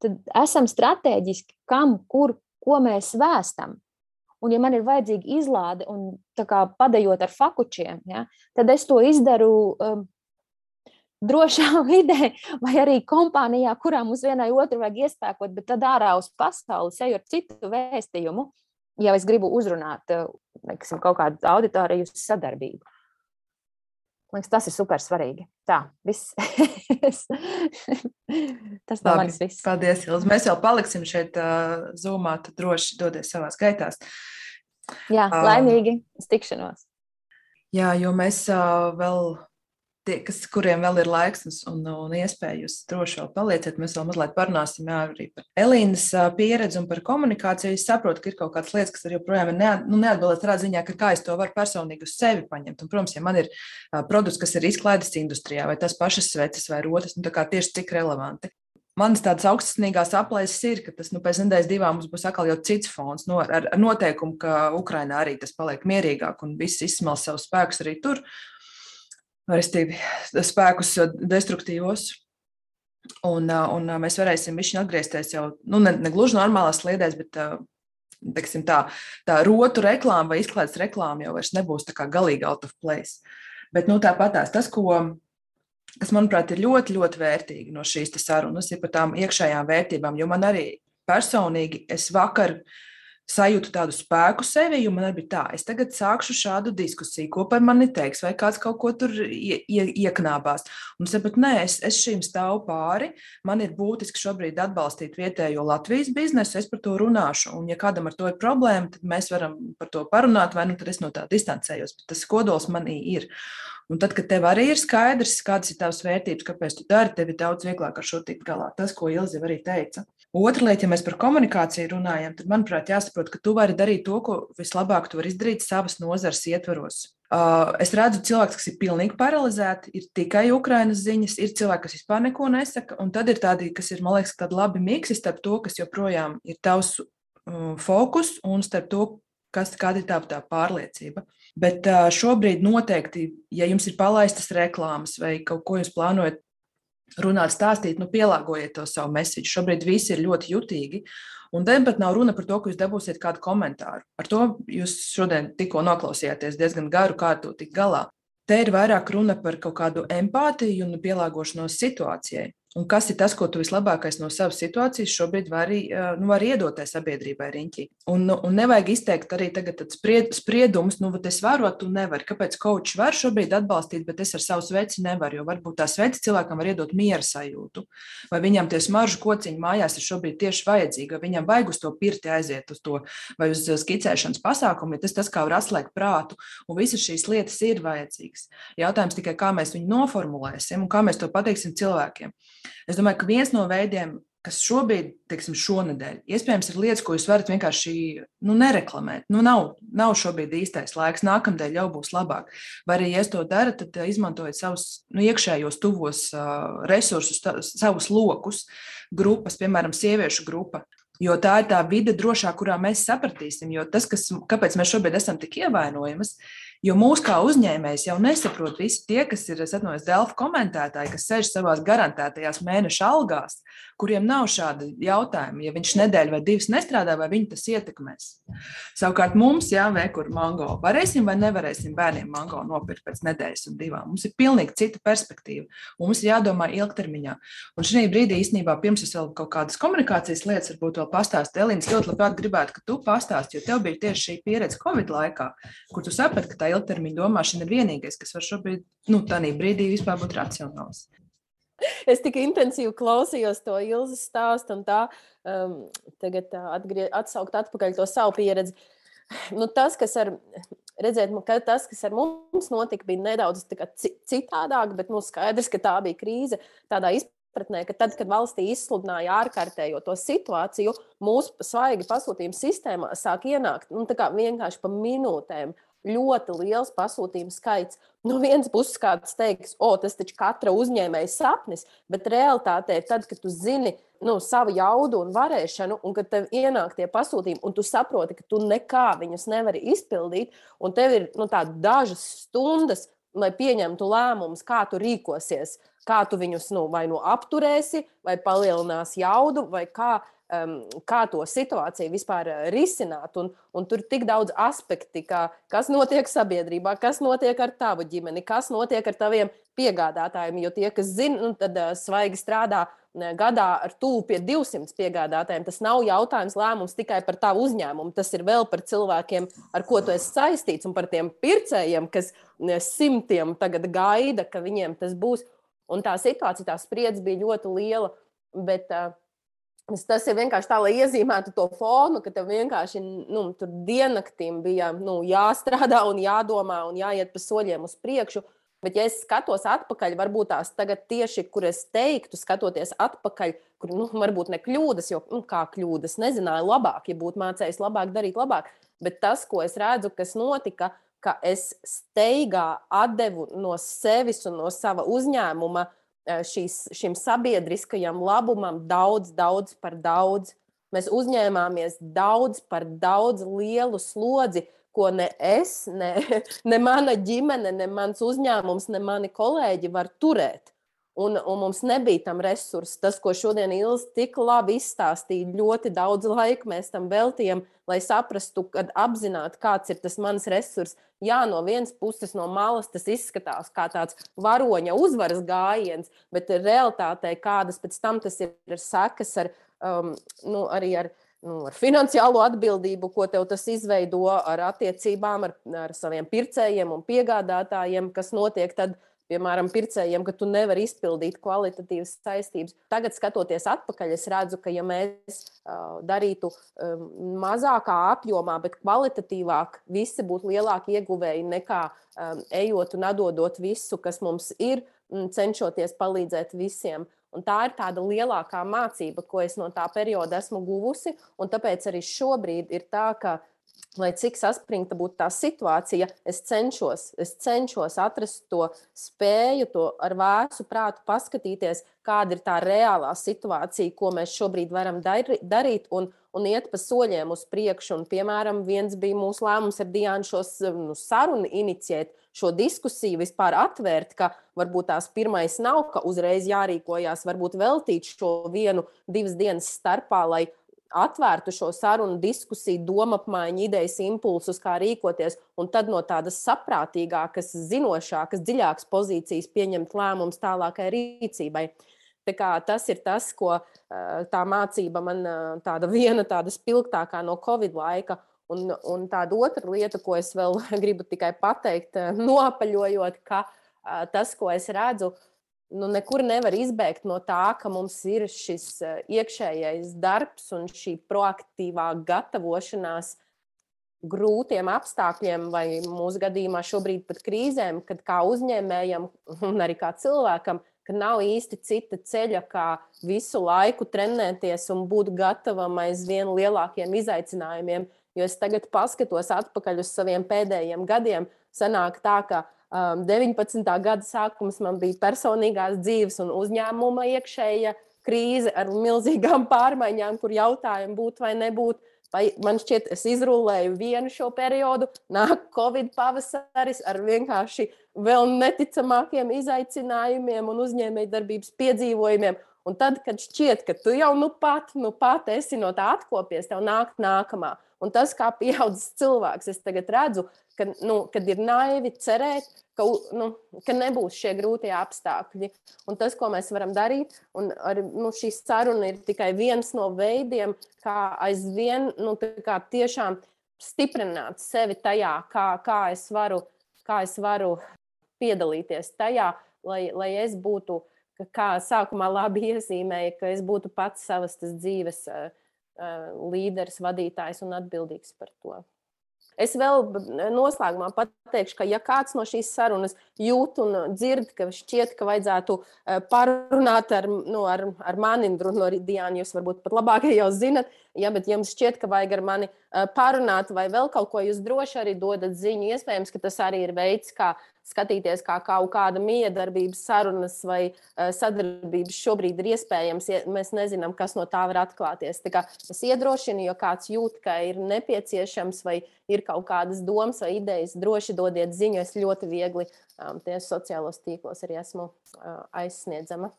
Tad esam strateģiski, kam, kur, ko mēs vēstam. Un, ja man ir vajadzīga izlāde un padējot ar fakučiem, ja, tad es to izdaru um, drošā vidē, vai arī kompānijā, kurā mums vienai otru vajag iespēkot, bet tad ārā uz pasauli eju ar citu vēstījumu, ja es gribu uzrunāt neksim, kaut kādu auditoriju sadarbību. Liekas, tas ir super svarīgi. Tā, viss. tas no manis viss. Paldies, Ilz. Mēs jau paliksim šeit uh, zūmā, tad droši dodies savās gaitās. Jā, laimīgi uz tikšanos. Jā, jo mēs uh, vēl tie, kas, kuriem vēl ir laiks un, un iespēja, jūs droši vēl palieciet. Mēs vēl mazliet parunāsim jā, arī par Elīnas pieredzi un par komunikāciju. Es saprotu, ka ir kaut kādas lietas, kas joprojām ir ne, nu, neatbildētas tādā ziņā, ka kā es to varu personīgi uz sevi paņemt. Un, protams, ja man ir produkts, kas ir izklaides industrijā, vai tas pašas sveces vai rotas, nu, tieši cik relevanti. Manas tādas augstsnīgās aplēses ir, ka tas nu, pēc nedēļas divām mums būs atkal jau cits fons, no, ar, ar noteikumu, ka Ukrainā arī tas paliek mierīgāk un viss izsmel savus spēkus arī tur restīvi, spēkus destruktīvos. Un, un mēs varēsim viņu atgriezties jau nu, ne, ne gluži normālās sliedēs, bet teiksim, tā, tā rotu reklāma vai izklaides reklāma jau nebūs galīgi out of place. Bet nu, tāpat tas, ko, kas manuprāt ir ļoti, ļoti vērtīgi no šīs sarunas, ir par tām iekšējām vērtībām. Jo man arī personīgi, es vakar uh, sajūtu tādu spēku sevi, jo man arī bija tā, es tagad sākšu šādu diskusiju, ko par mani teiks, vai kāds kaut ko tur ie, ie, ieknābās. Un es saprotu, nē, es, es šīm stāvu pāri, man ir būtiski šobrīd atbalstīt vietējo Latvijas biznesu, es par to runāšu. Un, ja kādam ar to ir problēma, tad mēs varam par to parunāt, vai nu tad es no tā distancējos, bet tas kodols manī ir. Un tad, kad tev arī ir skaidrs, kādas ir tavas vērtības, kāpēc tu dari, tev ir daudz vieglāk ar šo tikt galā. Tas, ko Ilze arī teica. Otra lieta, ja mēs par komunikāciju runājam, tad, manuprāt, jāsaprot, ka tu vari darīt to, ko vislabāk tu vari izdarīt savas nozares ietvaros. Uh, es redzu cilvēkus, kas ir pilnīgi paralizēti, ir tikai Ukraiņas ziņas, ir cilvēki, kas vispār neko nesaka, un tad ir tādi, kas ir, man liekas, tādi labi miksi starp to, kas joprojām ir tavs uh, fokus, un starp to, kas, ir tā, tā pārliecība. Bet šobrīd noteikti, ja jums ir palaistas reklāmas vai kaut ko jūs plānojat runāt, stāstīt, nu, pielāgojiet to savu mēsīju. Šobrīd visi ir ļoti jutīgi. Un te pat nav runa par to, ka jūs dabūsiet kādu komentāru. Ar to jūs šodien tikko noklausījāties diezgan garu, kā to tikt galā. Te ir vairāk runa par kaut kādu empātiju un pielāgošanos situācijai. Un kas ir tas, ko tu vislabākais no savas situācijas šobrīd vari, nu, vari iedot sabiedrībai riņķī? Un, nu, un nevajag izteikt arī spried, spriedumus, nu, es varu, tu nevari. Kāpēc kočs var šobrīd atbalstīt, bet es ar savu sveci nevaru? Jo varbūt tā sveci cilvēkam var iedot miera sajūtu. Vai viņam tie smaržu kociņi mājās ir šobrīd tieši vajadzīgi, vai viņam vajag uz to pirti aiziet uz to, vai uz skicēšanas pasākumu, ja tas tas kā var atslēgt prātu. Un visas šīs lietas ir vajadzīgas. Jautājums tikai, kā mēs viņu noformulēsim un kā mēs to pateiksim cilvēkiem. Es domāju, ka viens no veidiem, kas šobrīd, teiksim, šonadēļ, iespējams, ir lietas, ko jūs varat vienkārši nu, nereklamēt. Nu, nav, nav šobrīd īstais laiks, nākamdēļ jau būs labāk. Vai arī, ja to darat, tad uh, izmantojiet savus nu, iekšējos, tuvos uh, resursus, tā, savus lokus, grupas, piemēram, sieviešu grupa. Jo tā ir tā vide drošā, kurā mēs sapratīsim. Jo tas, kas, kāpēc mēs šobrīd esam tik ievainojamas, Jo mūsu kā uzņēmējs jau nesaprot visi tie, kas ir atnojis Delfa komentētāji, kas sēž savās garantētajās mēneša algās, kuriem nav šādi jautājumi. Ja viņš nedēļu vai divas nestrādā, vai viņu tas ietekmēs. Savukārt mums, jā, vēkur mango, varēsim vai nevarēsim bērniem mango nopirkt pēc nedēļas un divām. Mums ir pilnīgi cita perspektīva. Mums ir jādomā ilgtermiņā. Un šī brīdī īstenībā pirms es vēl kaut kādas komunikācijas lietas varbūt vēl pastāstu, Elīnas ļoti labprāt gribētu, ka tu pastāstītu, jo tev bija tieši šī pieredze Covid laikā, kur tu saprati, ka tā ilgtermiņa domāšana ir vienīgais, kas var šobrīd, nu, tādā brīdī vispār būt racionāls. Es tik intensīvi klausījos to Ilzas stāstu un tā, um, tagad atgrie, atsaukt atpakaļ to savu pieredzi. Nu, tas, kas ar, redzēt, ka tas, kas ar mums notika, bija nedaudz citādāk, bet nu, skaidrs, ka tā bija krīze tādā izpratnē, ka tad, kad valstī izsludināja ārkārtējo to situāciju, mūsu svaigi pasūtījuma sistēmā sāk ienākt nu, vienkārši pa minūtēm ļoti liels pasūtījumu skaits. No vienas puses, kāds teiks, o, tas taču katra uzņēmēja sapnis, bet realitātē ir tad, kad tu zini nu, savu jaudu un varēšanu, un kad tev ienāk tie pasūtījumi, un tu saproti, ka tu nekā viņus nevari izpildīt, un tev ir nu, dažas stundas, lai pieņemtu lēmumus, kā tu rīkosies, kā tu viņus nu, vai nu apturēsi, vai palielinās jaudu, vai kā um, kā to situāciju vispār uh, risināt. Un, un tur ir tik daudz aspektu, kā, kas notiek sabiedrībā, kas notiek ar tavu ģimeni, kas notiek ar taviem piegādātājiem. Jo tie, kas zina, nu, tad uh, svaigi strādā gadā ar tuvu pie 200 piegādātājiem. Tas nav jautājums, lēmums tikai par tavu uzņēmumu. Tas ir vēl par cilvēkiem, ar ko tu esi saistīts, un par tiem pircējiem, kas simtiem tagad gaida, ka viņiem tas būs. Un tā situācija, tā spriedze bija ļoti liela. Bet, uh, Tas ir vienkārši tā, lai iezīmētu to fonu, ka tev vienkārši nu, tur diennaktīm bija nu, jāstrādā un jādomā un jāiet pa soļiem uz priekšu. Bet, ja es skatos atpakaļ, varbūt tās tagad tieši, kur es teiktu, skatoties atpakaļ, kur nu, varbūt ne kļūdas, jo nu, kā kļūdas, nezināju labāk, ja būtu mācējis labāk, darīt labāk. Bet tas, ko es redzu, kas notika, ka es steigā atdevu no sevis un no sava uzņēmuma uh, šīs, šim sabiedriskajam labumam daudz, daudz par daudz. Mēs uzņēmāmies daudz par daudz lielu slodzi, ko ne es, ne, ne mana ģimene, ne mans uzņēmums, ne mani kolēģi var turēt. Un, un mums nebija tam resursi. Tas, ko šodien Ilza tik labi izstāstīja, ļoti daudz laika mēs tam veltījām, lai saprastu, kad apzināti, kāds ir tas mans resurs. Jā, no vienas puses, no malas tas izskatās kā tāds varoņa uzvaras gājiens, bet realtātē kādas pēc tam tas ir, ir sekas ar, um, nu, arī ar nu, ar finansiālo atbildību, ko tev tas izveido, ar attiecībām ar, ar saviem pircējiem un piegādātājiem, kas notiek tad, piemēram, pircējiem, ka tu nevari izpildīt kvalitatīvas saistības. Tagad, skatoties atpakaļ, es redzu, ka, ja mēs uh, darītu um, mazākā apjomā, bet kvalitatīvāk, visi būtu lielāki ieguvēji nekā um, ejot un atdodot visu, kas mums ir, cenšoties palīdzēt visiem. Un tā ir tāda lielākā mācība, ko es no tā perioda esmu guvusi. Tāpēc arī šobrīd ir tā, ka lai cik saspringta būtu tā situācija, es cenšos, es cenšos atrast to spēju, to ar vēsu prātu paskatīties, kāda ir tā reālā situācija, ko mēs šobrīd varam darīt, un, un iet pa soļiem uz priekšu. Un, piemēram, viens bija mūsu lēmums ar Diānu šo nu, sarunu inicijēt. Šo diskusiju vispār atvērt, ka varbūt tās pirmais nav, ka uzreiz jārīkojās, varbūt veltīt šo vienu, divas dienas starpā, lai atvērtu šo sarunu, diskusiju, domapmaiņu, idejas impulsus, kā rīkoties, un tad no tādas saprātīgākas, zinošākas, dziļākas pozīcijas pieņemt lēmumus tālākai rīcībai. Tā tas ir tas, ko tā mācība man tāda viena tāda spilgtākā no Covid laika. Un, un tāda otra lieta, ko es vēl gribu tikai pateikt, nopaļojot, ka tas, ko es redzu, uh, nu, nekur nevar izbēgt no tā, ka mums ir šis eh, iekšējais darbs un šī proaktīvā gatavošanās grūtiem apstākļiem, vai mūsu gadījumā šobrīd pat krīzēm, kad kā uzņēmējam un arī kā cilvēkam, ka nav īsti cita ceļa, kā visu laiku trenēties un būt gatavam aizvien lielākiem izaicinājumiem. Jo es tagad paskatos atpakaļ uz saviem pēdējiem gadiem, sanāk tā, ka 19. Um, gada sākums man bija personīgās dzīves un uzņēmuma iekšēja krīze ar milzīgām pārmaiņām, kur jautājumi būt vai nebūt. Vai man šķiet, es izrullēju vienu šo periodu, nāk Covid pavasaris ar vienkārši vēl neticamākiem izaicinājumiem un uzņēmējdarbības piedzīvojumiem. Un tad, kad šķiet, ka tu jau nu pat, nu pat esi no tā atkopies, tev nāk nākamā. Un tas, kā pieaudzis cilvēks, es tagad redzu, ka, nu, kad ir naivi cerēt, ka, nu, ka nebūs šie grūtie apstākļi. Un tas, ko mēs varam darīt, un ar, nu, šī saruna ir tikai viens no veidiem, kā aizvien nu, kā tiešām stiprināt sevi tajā, kā, kā, es varu, kā es varu piedalīties tajā, lai, lai es būtu. Kā sākumā labi iezīmēja, ka es būtu pats savas dzīves uh, līderis, vadītājs un atbildīgs par to. Es vēl noslēgumā pateikšu, ka, ja kāds no šīs sarunas jūt un dzird, ka šķiet, ka vajadzētu parunāt ar, nu, ar, ar mani, no Diāna, jūs varbūt pat labāk jau zinat, ja, bet jums šķiet, ka vajag ar mani parunāt vai vēl kaut ko, jūs droši arī dodat ziņu. Iespējams, ka tas arī ir veids, kā skatīties, kā kaut kāda miedarbības sarunas vai uh, sadarbības šobrīd ir iespējams. Ja mēs nezinām, kas no tā var atklāties. Tā es iedrošinu, jo kāds jūt, ka ir nepieciešams vai ir kaut kādas domas vai idejas, droši dodiet ziņu. Es ļoti viegli um, tieši sociālos tīklos arī esmu uh, aizsniedzama.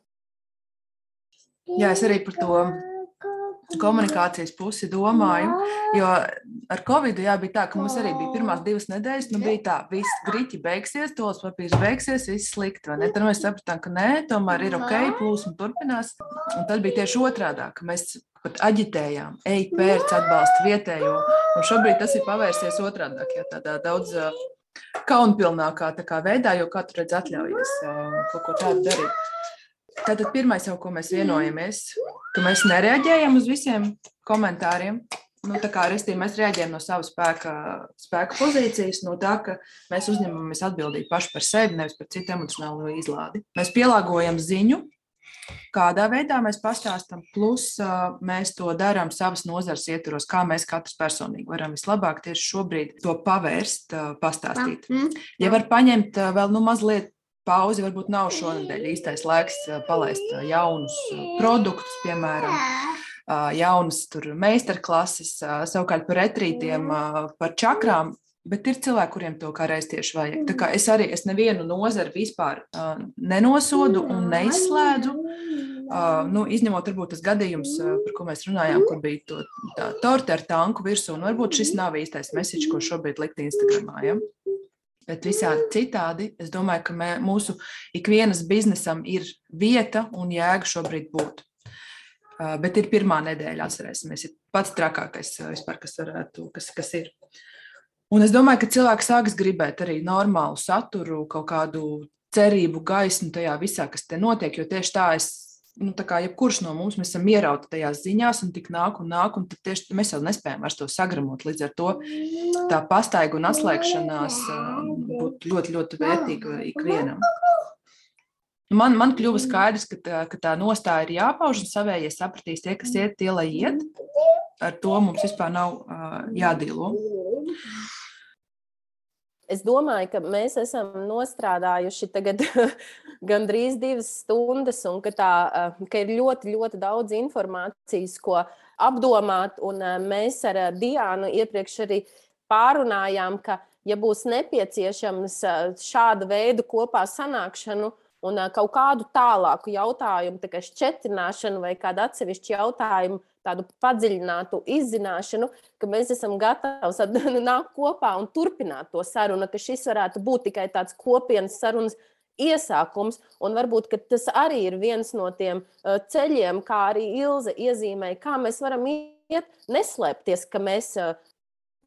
Jā, es arī par to komunikācijas pusi domāju. Jo ar Covid jā, bija tā, ka mums arī bija pirmās divas nedēļas, nu bija tā, viss grīķi beigsies, tos papīrs beigsies, viss slikti. Tad mēs sapratām, ka nē, tomēr ir ok, plūsma turpinās. Un tad bija tieši otrādi, ka mēs pat aģitējām, ej, pērc, atbalsta vietējo. Un šobrīd tas ir pavērsies otrādi, ja tādā daudz kaunpilnākā kā veidā, jo katru redz atļaujies kaut ko tādu darīt. Tātad pirmais, jau, ko mēs vienojamies, ka mēs nereaģējam uz visiem komentāriem. Nu, tā kā restīvi, mēs reaģējam no savas spēka, spēka pozīcijas, no tā, ka mēs uzņemamies atbildību paši par sevi, nevis par citu emocionālo izlādi. Mēs pielāgojam ziņu, kādā veidā mēs pastāstām, plus mēs to darām savas nozares ietvaros, kā mēs katrs personīgi varam vislabāk tieši šobrīd to pavērst, pastāstīt. Ja var paņemt vēl nu, mazliet pauzi varbūt nav šonadēļ īstais laiks palaist jaunus produktus, piemēram, jaunas meistarklases, savukārt par retrītiem, par čakrām. Bet ir cilvēki, kuriem to kā reiz tieši vajag. Tā kā es arī es nevienu nozari vispār uh, nenosodu un neizslēdzu. Uh, nu, izņemot, varbūt tas gadījums, uh, par ko mēs runājām, kur bija to, tā torte ar tanku virsū. Nu, varbūt šis nav īstais mesiķis, ko šobrīd likt Instagramā. Ja? Bet visādi citādi, es domāju, ka mē, mūsu ikvienas biznesam ir vieta un jēga šobrīd būt. Uh, bet ir pirmā nedēļa, atcerēsimies, ir pats trakākais vispār, kas, varētu, kas, kas ir. Un es domāju, ka cilvēki sāks gribēt arī normālu saturu, kaut kādu cerību, gaismu tajā visā, kas te notiek, jo tieši tā es nu, kā jebkurš no mums esam ierauti tajās ziņās, un tik nāk un nāk, un tieši mēs jau nespējam vairs to sagramot. Līdz ar to tā pastaiga un atslēgšanās būtu ļoti, ļoti vērtīga ikvienam. Man, man kļuva skaidrs, ka tā, ka tā nostāja ir jāpauž, un savējie sapratīs tie, kas iet, tie lai iet. Ar to mums vispār nav uh, jādīlo. Es domāju, ka mēs esam nostrādājuši gandrīz divas stundas, un ka, tā, eh, ka ir ļoti, ļoti daudz informācijas, ko apdomāt. Un eh, mēs ar eh, Diānu iepriekš arī pārunājām, ka, ja būs nepieciešams šāda veida kopā sanākšanu, un kaut kādu tālāku jautājumu, tā kā šķetināšanu vai kādu atsevišķu jautājumu, tādu padziļinātu izzināšanu, ka mēs esam gatavi nākt kopā un turpināt to sarunu, ka šis varētu būt tikai tāds kopienas sarunas iesākums, un varbūt tas arī ir viens no tiem ceļiem, kā arī Ilze iezīmēja, kā mēs varam iet, neslēpties, ka mēs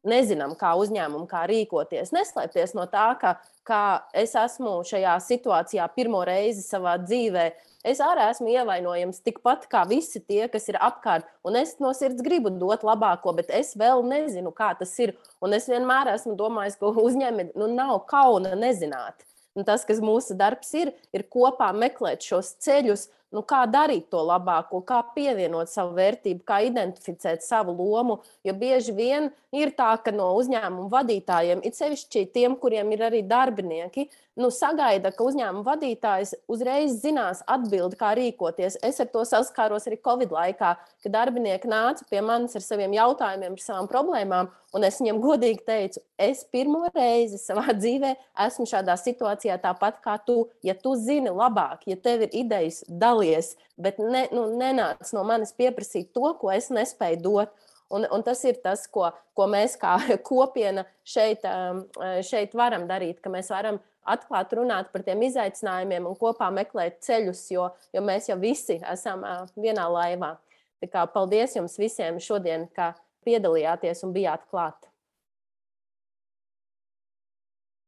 nezinām, kā uzņēmumu, kā rīkoties. Neslēpties no tā, ka kā es esmu šajā situācijā pirmo reizi savā dzīvē. Es arī esmu ievainojams tikpat kā visi tie, kas ir apkārt. Un es no sirds gribu dot labāko, bet es vēl nezinu, kā tas ir. Un es vienmēr esmu domājis, ka uzņēmējiem nu, nav kauna nezināt. Un tas, kas mūsu darbs ir, ir kopā meklēt šos ceļus, nu, kā darīt to labāko, kā pievienot savu vērtību, kā identificēt savu lomu. Jo bieži vien ir tā, ka no uzņēmuma vadītājiem, it sevišķi tiem, kuriem ir arī darbinieki, nu, sagaida, ka uzņēmuma vadītājs uzreiz zinās atbildi, kā rīkoties. Es ar to saskāros arī Covid laikā, kad darbinieki nāca pie manis ar saviem jautājumiem, ar savām problēmām, un es viņiem godīgi teicu, es pirmo reizi savā dzīvē esmu šādā situācijā tāpat kā tu. Ja tu zini labāk, ja tev ir idejas, dalies, bet ne, nu, nenāc no manis pieprasīt to, ko es nespēju dot. Un, un tas ir tas, ko, ko mēs kā kopiena šeit, um, šeit varam darīt, ka mēs varam atklāt runāt par tiem izaicinājumiem un kopā meklēt ceļus, jo, jo mēs jau visi esam vienā laivā. Tā kā paldies jums visiem šodien, ka piedalījāties un bijāt klāt.